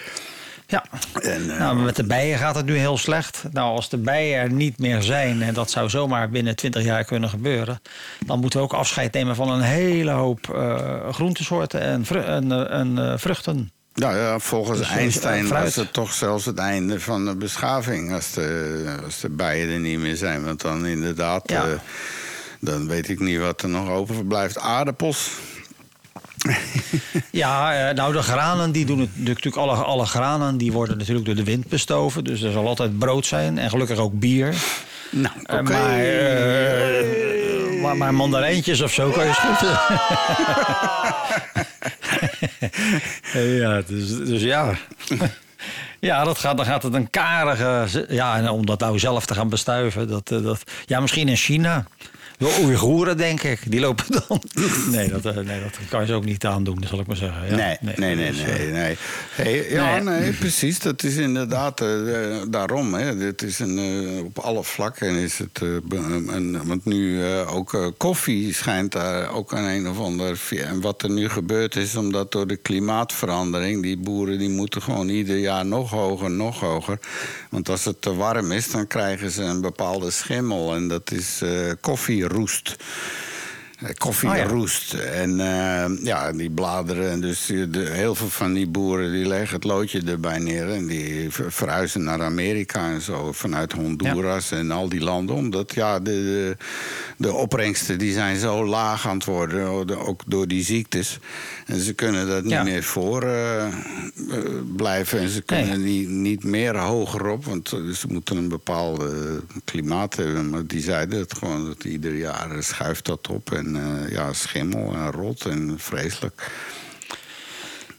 Ja. en, eh, Nou, met de bijen gaat het nu heel slecht. Nou, als de bijen er niet meer zijn, en dat zou zomaar binnen 20 jaar kunnen gebeuren, dan moeten we ook afscheid nemen van een hele hoop eh, groentesoorten en, vru- en, eh, en vruchten. nou ja, volgens Dus, Einstein was het toch zelfs het einde van de beschaving. Als de, als de bijen er niet meer zijn. Want dan inderdaad, Ja. dan weet ik niet wat er nog overblijft. Aardappels. Ja, eh, nou de granen, die doen het natuurlijk alle, alle granen, die worden natuurlijk door de wind bestoven. Dus er zal altijd brood zijn en gelukkig ook bier. Nou, Eh, oké. maar, eh, maar, maar mandarijntjes of zo kan je schutten. ja, dus, dus ja. Ja, dat gaat, dan gaat het een karige... Ja, en om dat nou zelf te gaan bestuiven. Dat, dat, ja, misschien in China. De Oeigoeren, denk ik. Die lopen dan... Nee dat, eh, nee, dat kan je ze ook niet aandoen, zal ik maar zeggen. Ja, nee, nee, nee, dus, nee. eh, nee. Hey, ja, Nee. precies. Dat is inderdaad eh, daarom. Hè. Dit is een, op alle vlakken is het. want nu ook koffie schijnt daar ook aan een of ander. En wat er nu gebeurd is, omdat door de klimaatverandering. die boeren die moeten gewoon ieder jaar nog hoger, nog hoger. Want als het te warm is, dan krijgen ze een bepaalde schimmel. En dat is Roost. Koffieroest. Eh, Koffie Oh ja. En eh, ja, die bladeren. En dus de, heel veel van die boeren die leggen het loodje erbij neer. En die ver- verhuizen naar Amerika en zo. Vanuit Honduras en al die landen. Omdat ja, de, de, de opbrengsten die zijn zo laag aan het worden. o- de- Ook door die ziektes. En ze kunnen dat niet Ja. meer voor eh, blijven. En ze kunnen niet, niet meer hoger op. Want ze moeten een bepaalde klimaat hebben. Maar die zeiden het gewoon. Dat ieder jaar schuift dat op. En eh, ja, schimmel en rot en vreselijk.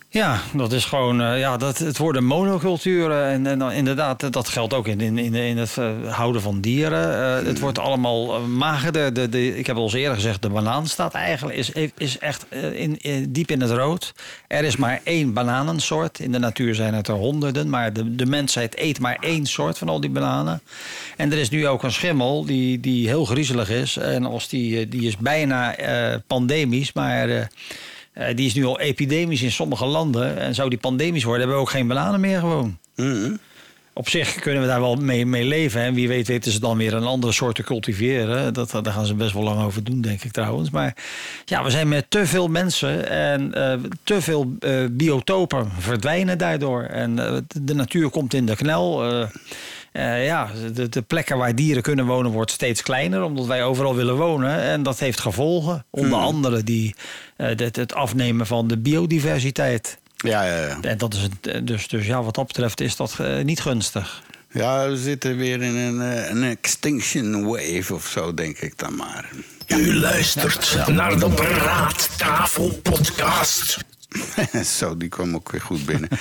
Ja, dat is gewoon, eh, ja, dat, het worden monoculturen. En, en inderdaad, dat geldt ook in, in, in, het eh, houden van dieren. Eh, het wordt allemaal eh, magerder. De, de, ik heb al eens eerder gezegd, de banaan staat eigenlijk, is, is echt eh, in, in- diep in het rood. Er is maar één bananensoort. In de natuur zijn het er honderden. Maar de, de mensheid eet maar één soort van al die bananen. En er is nu ook een schimmel die, die heel griezelig is. En als die, eh, die is bijna eh, pandemisch, maar... eh, die is nu al epidemisch in sommige landen. En zou die pandemisch worden, hebben we ook geen bananen meer gewoon. Op zich kunnen we daar wel mee, mee leven. En wie weet weten ze dan weer een andere soort te cultiveren. Dat, daar gaan ze best wel lang over doen, denk ik trouwens. Maar ja, we zijn met te veel mensen en eh, te veel eh, biotopen verdwijnen daardoor. En de natuur komt in de knel. Eh, ja, de, de plekken waar dieren kunnen wonen wordt steeds kleiner, omdat wij overal willen wonen. En dat heeft gevolgen, onder andere die, eh, het, het afnemen van de biodiversiteit. Ja, ja, ja. En dat is het, dus, dus ja, wat dat betreft is dat eh, niet gunstig. Ja, we zitten weer in een, eh, een extinction wave of zo, denk ik dan maar. U luistert naar de Praattafel Podcast. Zo, die kwam ook weer goed binnen.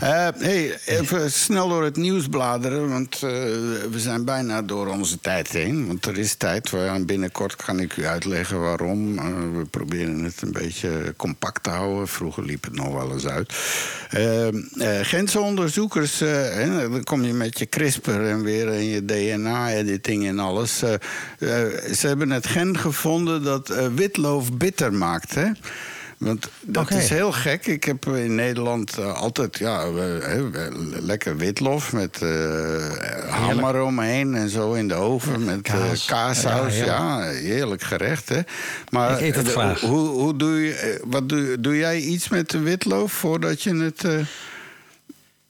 Eh, hey, even snel door het nieuws bladeren, want eh, we zijn bijna door onze tijd heen. Want er is tijd, binnenkort kan ik u uitleggen waarom. Eh, we proberen het een beetje compact te houden. Vroeger liep het nog wel eens uit. Gentse onderzoekers, dan kom je met je CRISPR en weer en je DNA-editing en alles. Ze hebben het gen gevonden dat witloof bitter maakt, hè? Want dat is heel gek. Ik heb in Nederland eh, altijd ja, lekker witlof met eh ham eromheen en zo in de oven met eh, Kaas. kaassaus. Ja, Ja, heerlijk gerecht. Hè? Maar Ik eet het graag. Hoe, hoe doe je, wat doe, doe jij iets met de witlof voordat je het.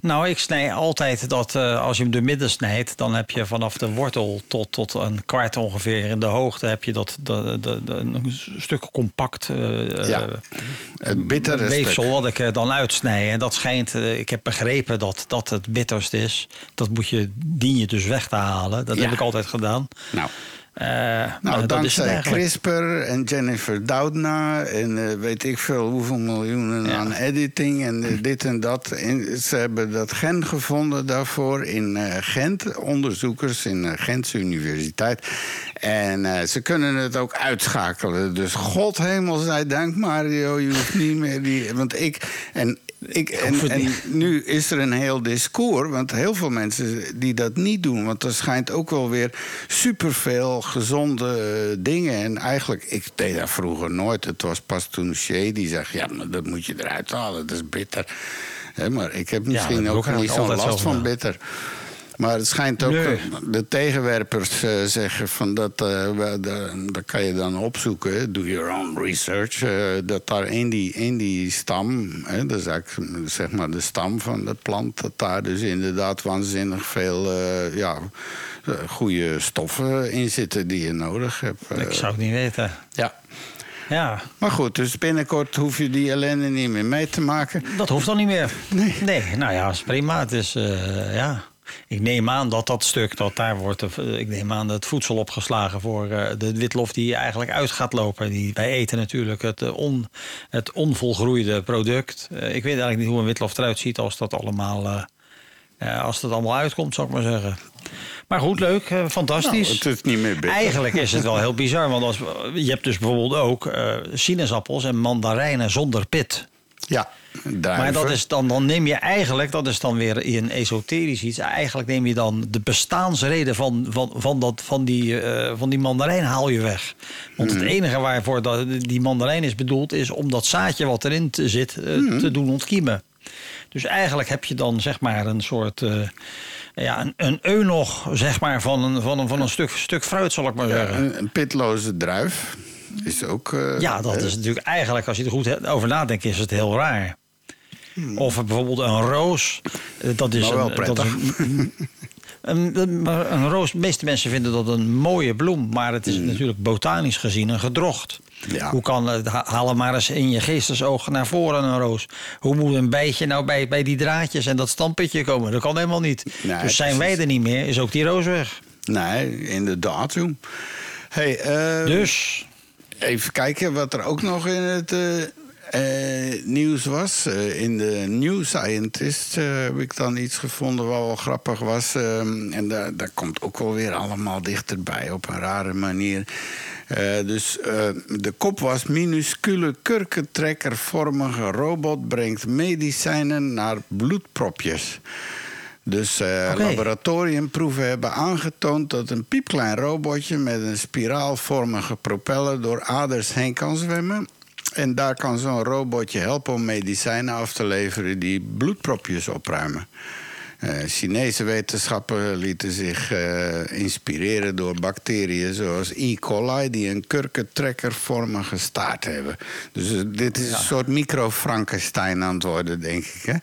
Nou, ik snij altijd dat eh, als je hem door midden snijdt, dan heb je vanaf de wortel tot, tot een kwart ongeveer in de hoogte heb je dat, dat, dat- dat- een stuk compact eh, Ja, het bittere weefsel stuk. wat ik er dan uitsnij. En dat schijnt, ik heb begrepen dat dat het bitterst is. Dat moet je, dien je dus weg te halen. Dat Ja. heb ik altijd gedaan. Nou. Eh, Nou, dankzij. CRISPR en Jennifer Doudna en eh, weet ik veel hoeveel miljoenen aan editing en eh, dit en dat. En ze hebben dat gen gevonden daarvoor in Gent, onderzoekers in Gentse Universiteit. En eh, ze kunnen het ook uitschakelen. Dus God hemel zij dank, Mario, je hoeft niet meer die. Want ik. En ik, en, en nu is er een heel discours, want heel veel mensen die dat niet doen. Want er schijnt ook wel weer superveel gezonde eh, dingen. En eigenlijk, ik deed dat vroeger nooit. Het was pas toen Shay die zegt, ja, maar dat moet je eruit halen, dat is bitter. Maar ik heb misschien ook niet zo'n last van bitter. Maar het schijnt ook, Nee. de tegenwerpers eh, zeggen van dat, eh, dat kan je dan opzoeken, do your own research, eh, dat daar in die, in die stam, hè, dat is eigenlijk zeg maar de stam van de plant, dat daar dus inderdaad waanzinnig veel ja, goede stoffen in zitten die je nodig hebt. Ik zou het niet weten. Ja. Ja. Maar goed, dus binnenkort hoef je die ellende niet meer mee te maken. Dat hoeft dan niet meer. Nee. nou ja, is prima. Het is, ja. Ik neem aan dat dat stuk, dat daar wordt, eh, ik neem aan het voedsel opgeslagen voor eh, de witlof die eigenlijk uit gaat lopen. Die, wij eten natuurlijk het, eh, on, het onvolgroeide product. Ik weet eigenlijk niet hoe een witlof eruit ziet als dat allemaal, als dat allemaal uitkomt, zou ik maar zeggen. Maar goed, leuk, fantastisch. Nou, het is niet meer bitter. Eigenlijk is het wel heel bizar, want als, je hebt dus bijvoorbeeld ook sinaasappels en mandarijnen zonder pit. Ja, Maar dat is dan, dan neem je eigenlijk, dat is dan weer in esoterisch iets, eigenlijk neem je dan de bestaansreden van, van, van, dat, van, die, eh, van die mandarijn haal je weg. Want het enige waarvoor dat, die mandarijn is bedoeld, is om dat zaadje wat erin te zit eh, te doen ontkiemen. Dus eigenlijk heb je dan zeg maar een soort. eh, ja, een, een eunog zeg maar, van een, van een, van een stuk, stuk fruit, zal ik maar Ja, zeggen. een, een pitloze druif is ook. Ja, dat is natuurlijk eigenlijk, als je er goed over nadenkt, is het heel raar. Of bijvoorbeeld een roos. eh, Dat is Maar wel een, dat is prettig. een, een, roos, de meeste mensen vinden dat een mooie bloem. Maar het is natuurlijk botanisch gezien een gedrocht. Hmm. Ja. Hoe kan het, haal maar eens in je geestesoog naar voren een roos. Hoe moet een bijtje nou bij, bij die draadjes en dat stampetje komen? Dat kan helemaal niet. Nee, dus zijn wij er niet meer, is ook die roos weg. Nee, inderdaad. Hey, eh, Dus? Even kijken wat er ook nog in het eh, eh, nieuws was. Eh, in de New Scientist eh, heb ik dan iets gevonden wat wel grappig was. Ehm, en daar, daar komt ook wel weer allemaal dichterbij op een rare manier. Dus de kop was minuscule kurkentrekkervormige robot brengt medicijnen naar bloedpropjes. Dus laboratoriumproeven hebben aangetoond dat een piepklein robotje met een spiraalvormige propeller door aders heen kan zwemmen. En daar kan zo'n robotje helpen om medicijnen af te leveren die bloedpropjes opruimen. Eh, Chinese wetenschappers lieten zich eh, inspireren door bacteriën zoals E. coli, die een kurkentrekkervormige staart hebben. Dus eh, dit is een soort micro-Frankenstein aan het worden, denk ik. Hè?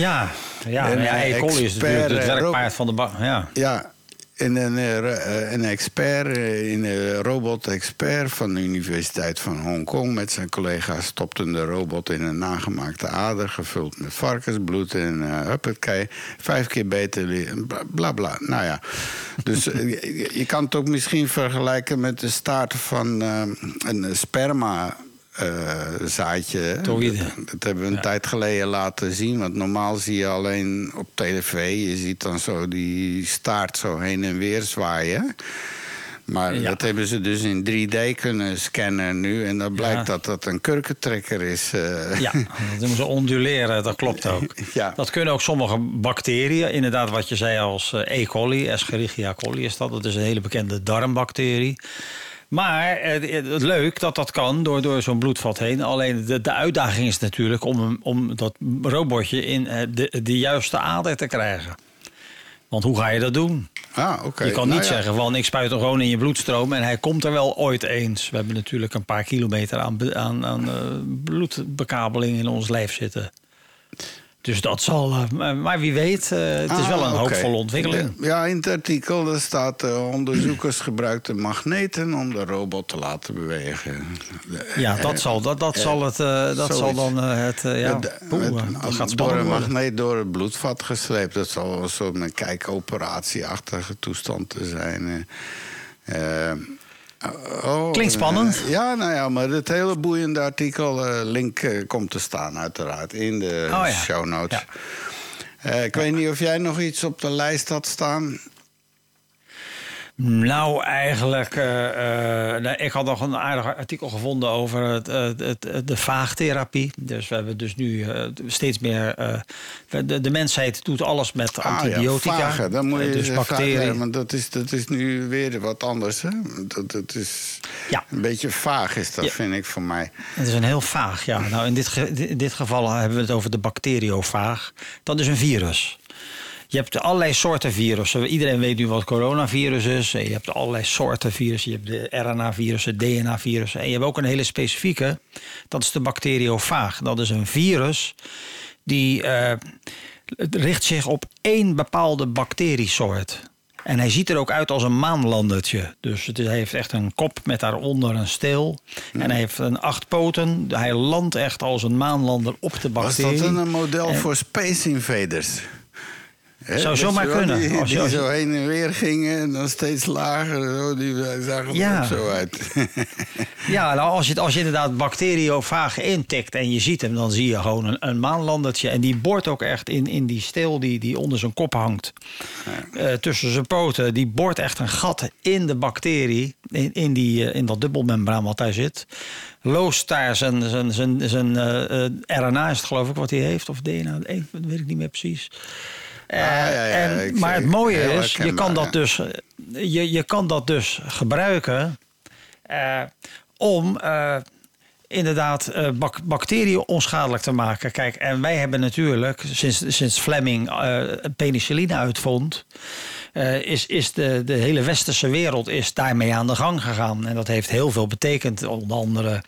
Ja, ja, En, ja E. coli is natuurlijk het werkpaard van de. Ja. Ja, En een, eh, een expert, eh, een robot-expert van de Universiteit van Hongkong met zijn collega's stopte de robot in een nagemaakte ader, gevuld met varkensbloed en uh, huppakee, vijf keer beter, bla bla. Nou ja, dus eh, je, kan het ook misschien vergelijken met de staart van eh, een sperma. Eh, zaadje. Dat, dat hebben we een tijd geleden laten zien. Want normaal zie je alleen op tv. Je ziet dan zo die staart zo heen en weer zwaaien. Maar Ja. dat hebben ze dus in 3D kunnen scannen nu. En dan blijkt Ja. dat dat een kurkentrekker is. eh. Ja, dat doen ze onduleren, dat klopt ook. Ja. Dat kunnen ook sommige bacteriën. Inderdaad, wat je zei als eh, E. coli, Escherichia coli is dat. Dat is een hele bekende darmbacterie. Maar eh, het leuk dat dat kan door, door zo'n bloedvat heen. Alleen de, de uitdaging is natuurlijk om, om dat robotje in eh, de, de juiste ader te krijgen. Want hoe ga je dat doen? Ah, oké. Je kan Nou niet ja. zeggen van ik spuit hem gewoon in je bloedstroom en hij komt er wel ooit eens. We hebben natuurlijk een paar kilometer aan, aan, aan eh, bloedbekabeling in ons lijf zitten. Dus dat zal. eh, maar- wie weet, eh, het is Ah, wel een hoopvolle ontwikkeling. Ja, in het artikel staat... eh, onderzoekers gebruikten magneten om de robot te laten bewegen. Ja, dat zal, dat, dat zal, het, dat zal dan het. ja, poeh, eh, dat gaat door een magneet door het bloedvat gesleept. Dat zal wel zo'n kijkoperatieachtige toestand te zijn. Oh, Klinkt spannend. eh, ja, nou ja, maar het hele boeiende artikel, eh, link eh, komt te staan uiteraard in de Oh ja. show notes. Ik weet niet of jij nog iets op de lijst had staan. Nou, eigenlijk. nou, ik had nog een aardig artikel gevonden over het, het, het- de vaagtherapie. Dus we hebben dus nu eh, steeds meer. de, de mensheid doet alles met antibiotica. Ah, ja, vagen, dan moet je dus bacteriën. want dat is, dat is nu weer wat anders. Hè? Dat, dat is Ja. een beetje vaag, is dat, Ja. vind ik voor mij. Het is een heel vaag, ja. Nou, in dit, ge- in dit geval hebben we het over de bacteriofaag. Dat is een virus. Je hebt allerlei soorten virussen. Iedereen weet nu wat coronavirus is. Je hebt allerlei soorten virussen. Je hebt de RNA-virussen, DNA-virussen. En je hebt ook een hele specifieke. Dat is de bacteriofaag. Dat is een virus die eh, richt zich op één bepaalde bacteriesoort. En hij ziet er ook uit als een maanlandertje. Dus het is- hij heeft echt een kop met daaronder een steel. En hij heeft een acht poten. Hij landt echt als een maanlander op de Was bacterie. dat een model En- voor Space Invaders? Hè, Zou zomaar kunnen. Die, Als je- die als je- zo heen en weer gingen en dan steeds lager. Zo, die zagen er Ja. ook zo uit. Ja, nou, als, je, als je inderdaad bacteriofaag intikt en je ziet hem, dan zie je gewoon een, een maanlandertje. En die boort ook echt in, in die steel die, die onder zijn kop hangt. Eh, tussen zijn poten. Die boort echt een gat in de bacterie, in, in, die, eh, in dat dubbelmembraan wat daar zit. Loost daar zijn, zijn, zijn, zijn eh, eh, RNA, is het geloof ik wat hij heeft, of DNA, eh, dat weet ik niet meer precies. Eh, ja, ja, en, maar het mooie is, je kan dat dus, je, je kan dat dus gebruiken eh, om eh, inderdaad bacteriën onschadelijk te maken. Kijk, en wij hebben natuurlijk sinds, sinds Fleming penicilline uitvond. Eh, is, is de, de hele westerse wereld is daarmee aan de gang gegaan. En dat heeft heel veel betekend. Onder andere,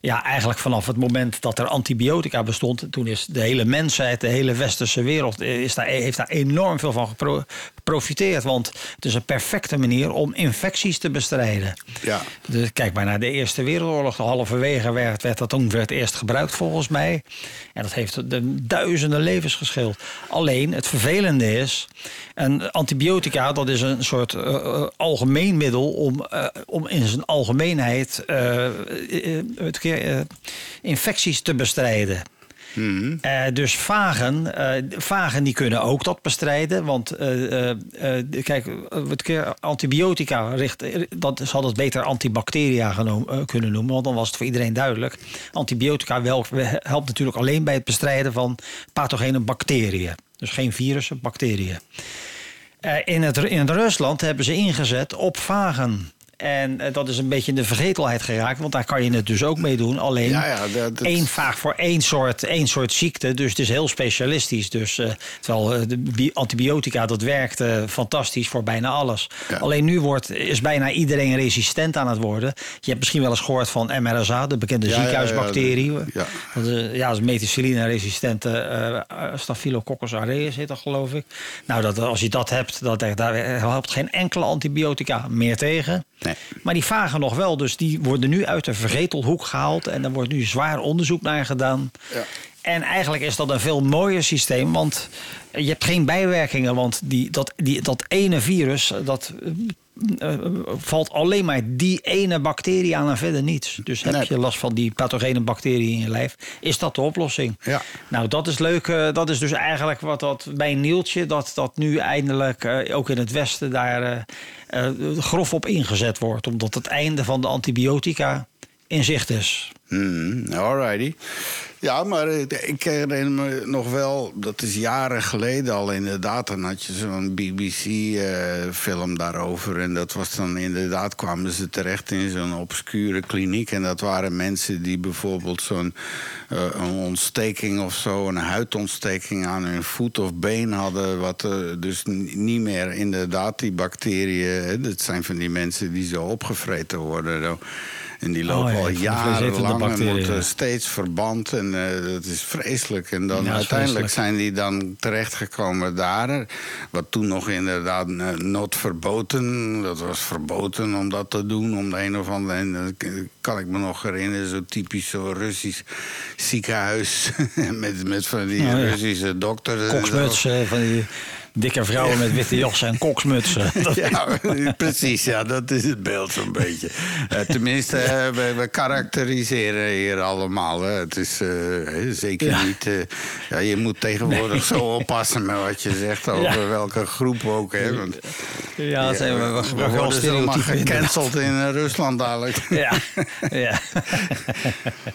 ja, eigenlijk vanaf het moment dat er antibiotica bestond, toen is de hele mensheid, de hele westerse wereld, eh, is daar, heeft daar enorm veel van gepro- geprofiteerd. Want het is een perfecte manier om infecties te bestrijden. Ja. Dus kijk maar naar de Eerste Wereldoorlog. De halverwege werd, werd dat toen het eerst gebruikt volgens mij. En dat heeft de duizenden levens gescheeld. Alleen het vervelende is, een antibiotica dat is een soort eh, eh, algemeen middel om, eh, om in zijn algemeenheid eh, infecties te bestrijden. Eh, dus vagen, eh, vagen die kunnen ook dat bestrijden. Want eh, kijk, het keer antibiotica richt, dat ze hadden het beter antibacteria kunnen noemen. Want dan was het voor iedereen duidelijk. Antibiotica wel, helpt natuurlijk alleen bij het bestrijden van pathogene bacteriën. Dus geen virussen, bacteriën. In, het, in Rusland hebben ze ingezet op vagen. En eh, dat is een beetje in de vergetelheid geraakt, want daar kan je het dus ook mee doen. Alleen Ja, ja, dat- dat- één vaak voor één soort, één soort ziekte. Dus het is heel specialistisch. Dus, eh, terwijl eh, de bi- antibiotica, dat werkt fantastisch voor bijna alles. Alleen nu wordt, is bijna iedereen resistent aan het worden. Je hebt misschien wel eens gehoord van MRSA, de bekende Ja, ja, ja, ziekenhuisbacterie. ja. Dat is, ja, dat is methicilline-resistente eh, Staphylococcus aureus heet dat, geloof ik. Nou, dat, als je dat hebt, dat, daar helpt geen enkele antibiotica meer tegen. Nee. Maar die vagen nog wel, dus die worden nu uit de vergetelhoek gehaald. En er wordt nu zwaar onderzoek naar gedaan. Ja. En eigenlijk is dat een veel mooier systeem, want je hebt geen bijwerkingen. Want die, dat, die, dat ene virus, dat eh, eh, valt alleen maar die ene bacterie aan en verder niets. Dus heb Nee. je last van die pathogene bacterie in je lijf, is dat de oplossing. Ja. Nou, dat is leuk. eh, dat is dus eigenlijk wat dat bij Nieltje, dat dat nu eindelijk ook in het Westen daar grof op ingezet wordt. Omdat het einde van de antibiotica in zicht is. Hmm, alrighty. Ja, maar eh, ik herinner me nog wel, dat is jaren geleden al inderdaad. Dan had je zo'n BBC-film daarover. En dat was dan inderdaad, kwamen ze terecht in zo'n obscure kliniek. En dat waren mensen die bijvoorbeeld zo'n eh, ontsteking of zo, een huidontsteking aan hun voet of been hadden. Wat eh, dus niet meer inderdaad die bacteriën. Dat zijn van die mensen die zo opgevreten worden. zo. En die lopen Oh ja, al jarenlang en ja. steeds verband. En eh, dat is vreselijk. En dan Ja, uiteindelijk zijn die dan terechtgekomen daar. Wat toen nog inderdaad eh, not verboden. Dat was verboden om dat te doen. Om de een of andere. En dat kan ik me nog herinneren. Zo typisch zo Russisch ziekenhuis. met, met van die Oh. Russische dokters. en zo. Koksmutsen, van die dikke vrouwen met witte jassen en koksmutsen. Ja, precies. Ja, dat is het beeld zo'n beetje. Eh, tenminste, eh, we, we karakteriseren hier allemaal. Hè. Het is eh, zeker Ja. niet... ja, je moet tegenwoordig Nee. zo oppassen met wat je zegt over Ja. welke groep ook. Hè. Want, Ja, dat zijn we, we, we worden stereotypen. gecanceld in Rusland dadelijk. Ja, ja.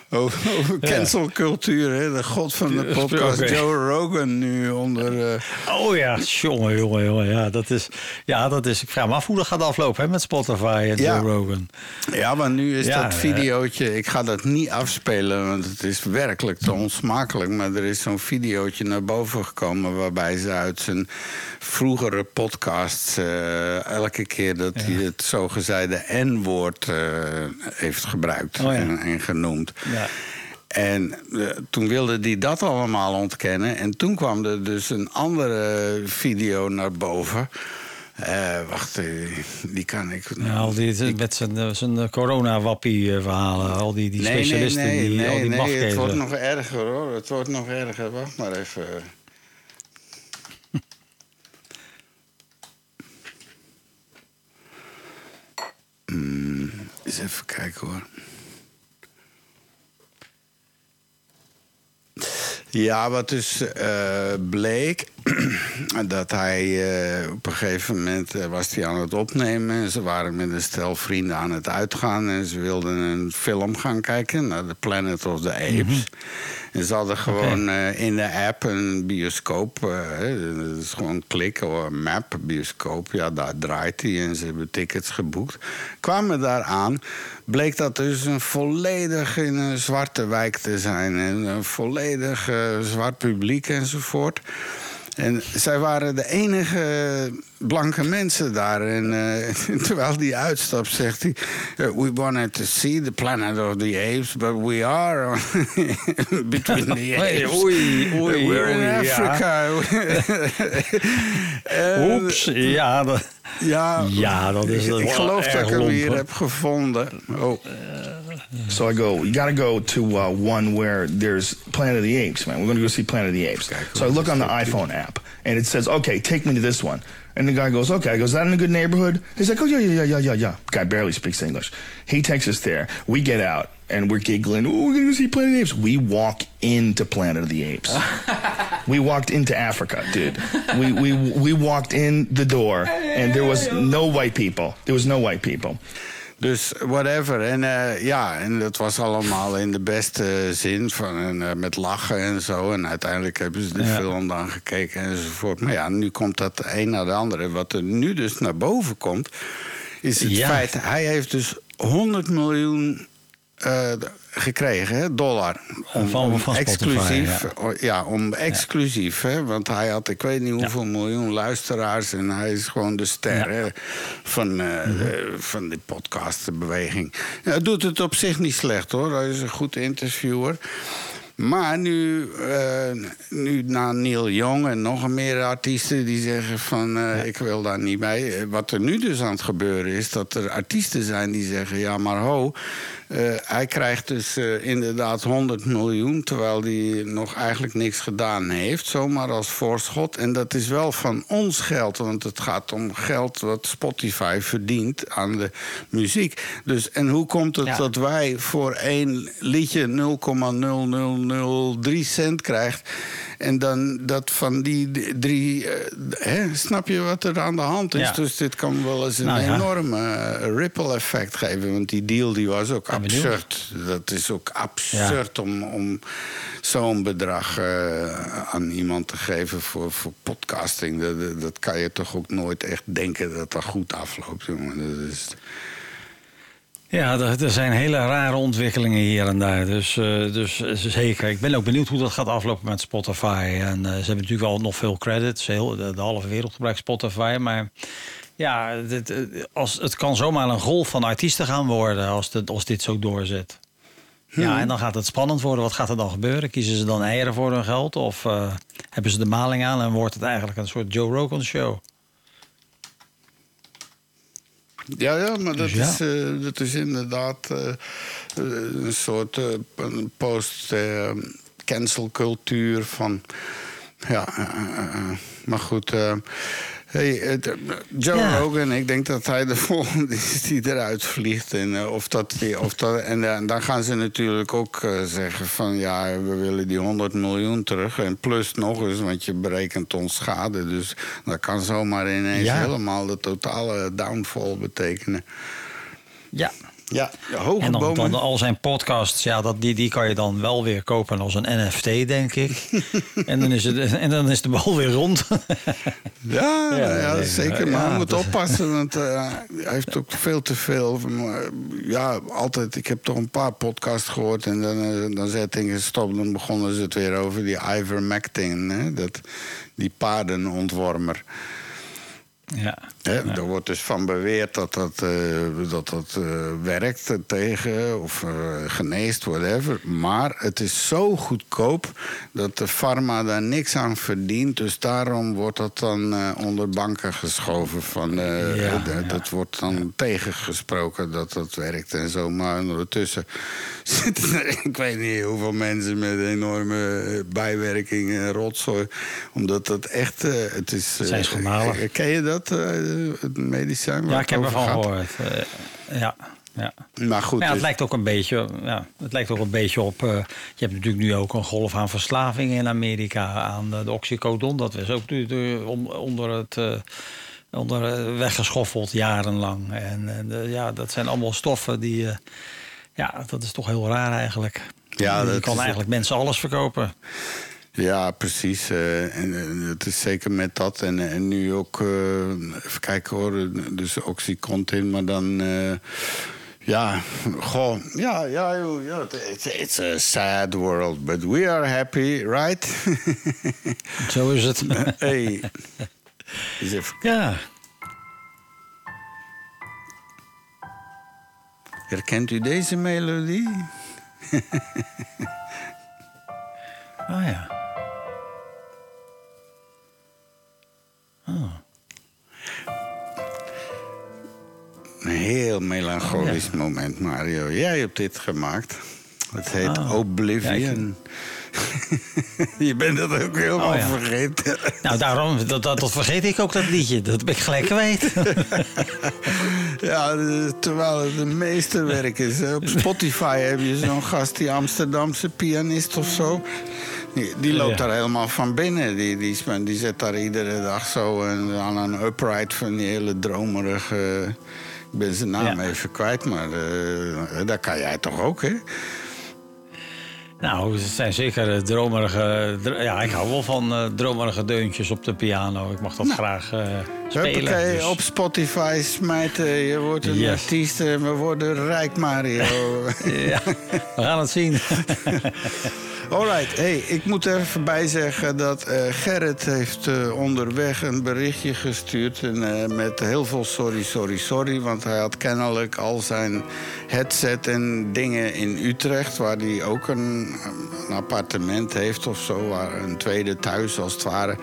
over over cancelcultuur, hè. de god van de podcast. Joe Rogan nu onder... Oh ja, jongen, jongen, jongen. Ja, dat is, ja, dat is. Ik vraag me af hoe dat gaat aflopen hè, met Spotify en Ja. Joe Rogan. Ja, maar nu is Ja, dat videootje... Ik ga dat niet afspelen, want het is werkelijk te onsmakelijk. Maar er is zo'n videootje naar boven gekomen... waarbij ze uit zijn vroegere podcasts... eh, elke keer dat hij het zogezegde N-woord eh, heeft gebruikt Oh en, en genoemd. Ja. En eh, toen wilde hij dat allemaal ontkennen. En toen kwam er dus een andere video naar boven... Eh, wacht, eh, die kan ik. Ja, al die, met zijn, zijn corona-wappie-verhalen. Al die, die specialisten, nee, nee, die, nee, al die nee, het wordt nog erger hoor. Het wordt nog erger. Wacht maar even. Hmm, eens even kijken hoor. Ja, wat dus eh, bleek, dat hij eh, op een gegeven moment eh, was hij aan het opnemen. En ze waren met een stel vrienden aan het uitgaan. En ze wilden een film gaan kijken, naar The Planet of the Apes. En ze hadden gewoon eh, in de app een bioscoop. dat is gewoon klikken, of een map, bioscoop. Ja, daar draait hij en ze hebben tickets geboekt. Kwamen daar aan, bleek dat dus een volledig in een zwarte wijk te zijn. En een volledig zwart publiek enzovoort. En zij waren de enige blanke mensen daar. En eh, terwijl die uitstapt, zegt hij... eh, We wanted to see the planet of the apes, but we are between the Hey, apes. oei, oei, We're in oei, ja. Africa. En- Oeps, ja, dat, ja, ja, dat is ik wel geloof dat ik hem lomp, hier heb gevonden. Oh. So I go, you got to go to uh, one where there's Planet of the Apes, man. We're going to go see Planet of the Apes. So I look on the iPhone app, and it says, okay, take me to this one. And the guy goes, okay. I go, is that in a good neighborhood? He's like, oh, yeah, yeah, yeah, yeah, yeah, yeah. Guy barely speaks English. He takes us there. We get out, and we're giggling. Oh, we're going to see Planet of the Apes. We walk into Planet of the Apes. we walked into Africa, dude. We, we, we walked in the door, and there was no white people. There was no white people. Dus whatever. En eh, ja, en dat was allemaal in de beste zin. Van, en, eh, met lachen en zo. En uiteindelijk hebben ze de Ja. film dan gekeken enzovoort. Maar ja, nu komt dat een naar de andere. Wat er nu dus naar boven komt. is het Ja. feit... hij heeft dus 100 miljoen eh, gekregen, hè, dollar. Van- van Spotify, exclusief, ja. o- ja, om exclusief, hè, want hij had ik weet niet hoeveel miljoen luisteraars... en hij is gewoon de ster hè, van, eh, de- van die podcastbeweging. Ja, hij doet het op zich niet slecht, hoor. Hij is een goed interviewer. Maar nu, eh, nu na Neil Young en nog meer artiesten die zeggen van eh, ik wil daar niet bij. Eh, Wat er nu dus aan het gebeuren is dat er artiesten zijn die zeggen ja maar ho. Eh, hij krijgt dus eh, inderdaad 100 miljoen terwijl hij nog eigenlijk niks gedaan heeft. Zomaar als voorschot. En dat is wel van ons geld, want het gaat om geld wat Spotify verdient aan de muziek. Dus, en hoe komt het dat wij voor één liedje 0,0003 cent krijgt. En dan dat van die drie. eh, hè, snap je wat er aan de hand is? Ja. Dus dit kan wel eens een Nou enorme ripple effect geven. Want die deal die was ook Benieuwd. absurd. Dat is ook absurd om, om zo'n bedrag eh, aan iemand te geven voor, voor podcasting. Dat, dat- kan je toch ook nooit echt denken dat dat goed afloopt, jongen. Dat is, Ja, er, zijn hele rare ontwikkelingen hier en daar. Dus, eh, dus eh, zeker. Ik ben ook benieuwd hoe dat gaat aflopen met Spotify. En ze hebben natuurlijk wel nog veel credits. Heel, de, de halve wereld gebruikt Spotify. Maar ja, dit, eh, als, het kan zomaar een golf van artiesten gaan worden als, dit als dit zo doorzet. Ja, Hmm. en dan gaat het spannend worden. Wat gaat er dan gebeuren? Kiezen ze dan eieren voor hun geld? Of eh, hebben ze de maling aan en wordt het eigenlijk een soort Joe Rogan show? Ja, ja, maar dat, Dus ja. Is, eh, dat is inderdaad een soort post-cancel cultuur van. Ja, maar goed. Hey, het, Joe Ja. Rogan, ik denk dat hij de volgende is die eruit vliegt. En, eh, of dat, die- of dat, en eh, dan gaan ze natuurlijk ook eh, zeggen van ja, we willen die 100 miljoen terug. En plus nog eens, want je berekent ons schade. Dus dat kan zomaar ineens Ja. helemaal de totale downfall betekenen. Ja. Ja, hoge en dan, bomen. dan al zijn podcasts, ja, dat, die, die kan je dan wel weer kopen als een NFT, denk ik. en, dan is het, en dan is de bal weer rond. Ja, ja, Ja, nee, zeker. Maar hij moet dat- oppassen, want eh, hij heeft ook veel te veel. van, eh, Ja, altijd. Ik heb toch een paar podcasts gehoord en dan, eh, dan zei dingen stop. Dan begonnen ze het weer over die ivermectin, hè, dat, die paardenontwormer. Ja. Er wordt dus van beweerd dat dat, eh, dat, dat eh, werkt tegen of eh, geneest, whatever. Maar het is zo goedkoop dat de pharma daar niks aan verdient. Dus daarom wordt dat dan onder banken geschoven. Van, Ja, Dat wordt dan tegengesproken dat dat werkt en zo. Maar ondertussen zitten er, ik weet niet hoeveel mensen met enorme bijwerkingen en rotzooi. Omdat dat echt, het is... Zijn schandalig. Ken je dat, eh, het medicijn? ja, ik heb ervan gaat? gehoord. Eh, ja, ja. Maar goed, ja, het dus- lijkt ook een beetje, ja, het lijkt ook een beetje op. eh, je hebt natuurlijk nu ook een golf aan verslaving in Amerika aan de oxycodon. Dat is ook nu om- onder het. onder, weggeschoffeld jarenlang. En ja, dat zijn allemaal stoffen die. ja, dat is toch heel raar eigenlijk. Ja, je kan eigenlijk mensen alles verkopen. Ja, precies. eh, en het is zeker met dat. En, en nu ook, eh, even kijken hoor, dus Oxycontin, maar dan... eh, ja, goh, ja, ja, ja, it's, it's a sad world, but we are happy, right? Zo is het. hey. Even Ja. Herkent u deze melodie? Oh ja. Oh. Een heel melancholisch moment, Mario. Jij hebt dit gemaakt. Het heet Oh. Oblivion. Je bent dat ook helemaal Oh, ja. vergeten. Nou, daarom, dat, dat, dat vergeet ik ook, dat liedje. Dat heb ik gelijk kwijt. Ja, terwijl het een meesterwerk is. Op Spotify heb je zo'n gast, die Amsterdamse pianist of zo. Die, die loopt Ja. daar helemaal van binnen. Die, die, die zet daar iedere dag zo aan een upright van die hele dromerige... Ik ben zijn naam Ja. even kwijt, maar eh, dat kan jij toch ook, hè? Nou, het zijn zeker eh, dromerige... dr- Ja, ik hou wel van eh, dromerige deuntjes op de piano. Ik mag dat graag eh, spelen. Huppakee, dus- op Spotify smijten. Je wordt een Yes. artiest en we worden rijk, Mario. ja, we gaan het zien. Alright, hey, ik moet er even bij zeggen dat eh, Gerrit heeft eh, onderweg een berichtje gestuurd. En, eh, met heel veel sorry, sorry, sorry. Want hij had kennelijk al zijn headset en dingen in Utrecht... waar hij ook een, een appartement heeft of zo. Waar een tweede thuis als het ware.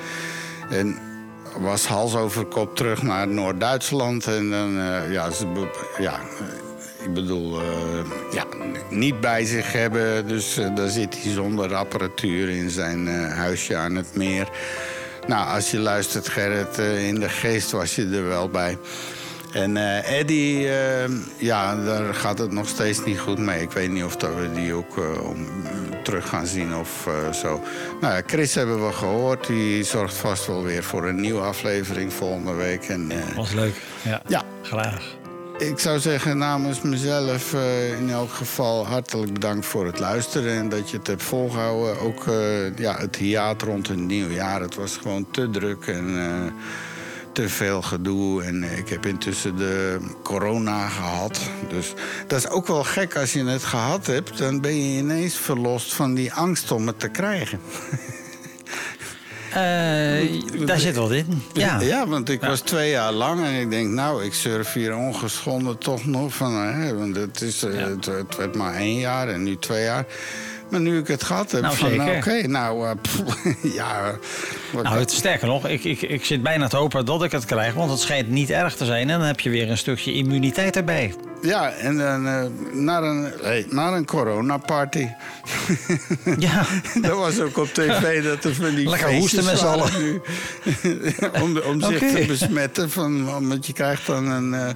En was hals over kop terug naar Noord-Duitsland. En dan, ja, ze, ja, ik bedoel, eh, ja, niet bij zich hebben. Dus eh, daar zit hij zonder apparatuur in zijn eh, huisje aan het meer. Nou, als je luistert, Gerrit, in de geest was je er wel bij. En Eddie, eh, ja, daar gaat het nog steeds niet goed mee. Ik weet niet of dat we die ook om, terug gaan zien of zo. Nou ja, Chris hebben we gehoord. Die zorgt vast wel weer voor een nieuwe aflevering volgende week. En, Was leuk. Ja, Ja. graag. Ik zou zeggen namens mezelf eh, in elk geval hartelijk bedankt voor het luisteren. En dat je het hebt volgehouden. Ook eh, ja, het hiaat rond het nieuwjaar. Het was gewoon te druk en eh, te veel gedoe. En ik heb intussen de corona gehad. Dus dat is ook wel gek als je het gehad hebt. Dan ben je ineens verlost van die angst om het te krijgen. Eh, daar zit wat in. Ja. Ja, want ik was twee jaar lang en ik denk, nou, ik surf hier ongeschonden toch nog van. Hè, want het, is, het, het werd maar één jaar en nu twee jaar. Maar nu ik het gehad heb, Nou, van zeker. oké, nou, eh, pff, ja. Nou, het, sterker nog, ik, ik, ik zit bijna te hopen dat ik het krijg. Want het schijnt niet erg te zijn. En dan heb je weer een stukje immuniteit erbij. Ja, en dan eh, naar een, hey, naar een coronaparty. Ja. dat was ook op tv dat er van die Lekker hoesten met z'n allen. nu. om om zich te besmetten. Van, want je krijgt dan een... eh,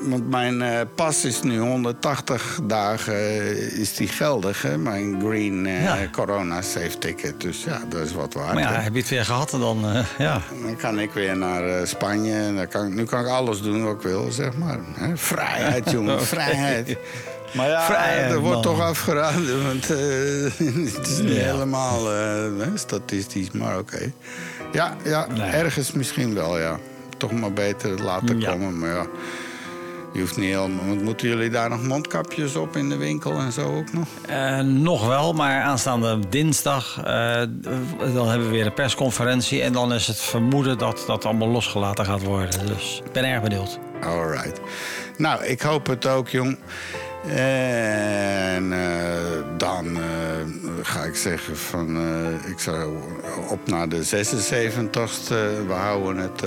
want mijn eh, pas is nu 180 dagen eh, is die geldig, hè? Mijn green eh, Ja. corona safe ticket. Dus ja, dat is wat waard. Maar ja, hè. heb je het weer gehad dan... ja. Dan kan ik weer naar Spanje. En dan kan, nu kan ik alles doen wat ik wil, zeg maar. Hè? Vrijheid, jongen, Oké. vrijheid. Maar ja, Vrijheid, er wordt man. toch afgeraden, want het is niet Ja. helemaal statistisch, maar oké. Ja, ja ergens misschien wel, ja. Toch maar beter laten komen, maar ja. Je hoeft niet helemaal... want Moeten jullie daar nog mondkapjes op in de winkel en zo ook nog? Eh, nog wel, maar aanstaande dinsdag... eh, dan hebben we weer een persconferentie... en dan is het vermoeden dat dat allemaal losgelaten gaat worden. Dus ik ben erg benieuwd. Alright. Nou, ik hoop het ook, jong. En eh, dan eh, ga ik zeggen van... eh, ik zou op naar de 76ste. We houden het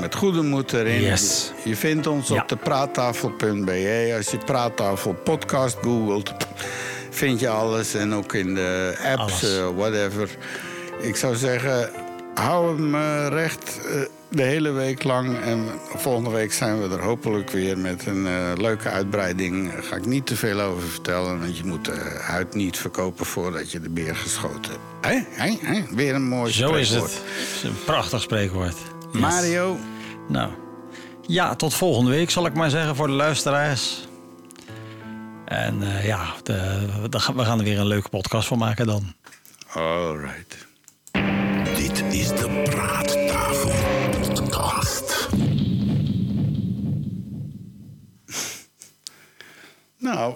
met goede moed erin. Yes. Je vindt ons Ja. op de praattafel.be. Als je praattafel podcast googelt, vind je alles. En ook in de apps, whatever. Ik zou zeggen, hou hem recht de hele week lang. En volgende week zijn we er hopelijk weer met een eh, leuke uitbreiding. Daar ga ik niet te veel over vertellen, want je moet de huid niet verkopen voordat je de beer geschoten hebt. Hé, hé, hé, weer een mooi Zo is spreekwoord. het. Het is een prachtig spreekwoord. Yes. Mario, Nou, ja, tot volgende week zal ik maar zeggen voor de luisteraars. En eh, ja, de, de- we gaan er weer een leuke podcast van maken dan. alright. Dit is de Praattafel Nou,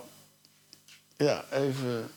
ja, even.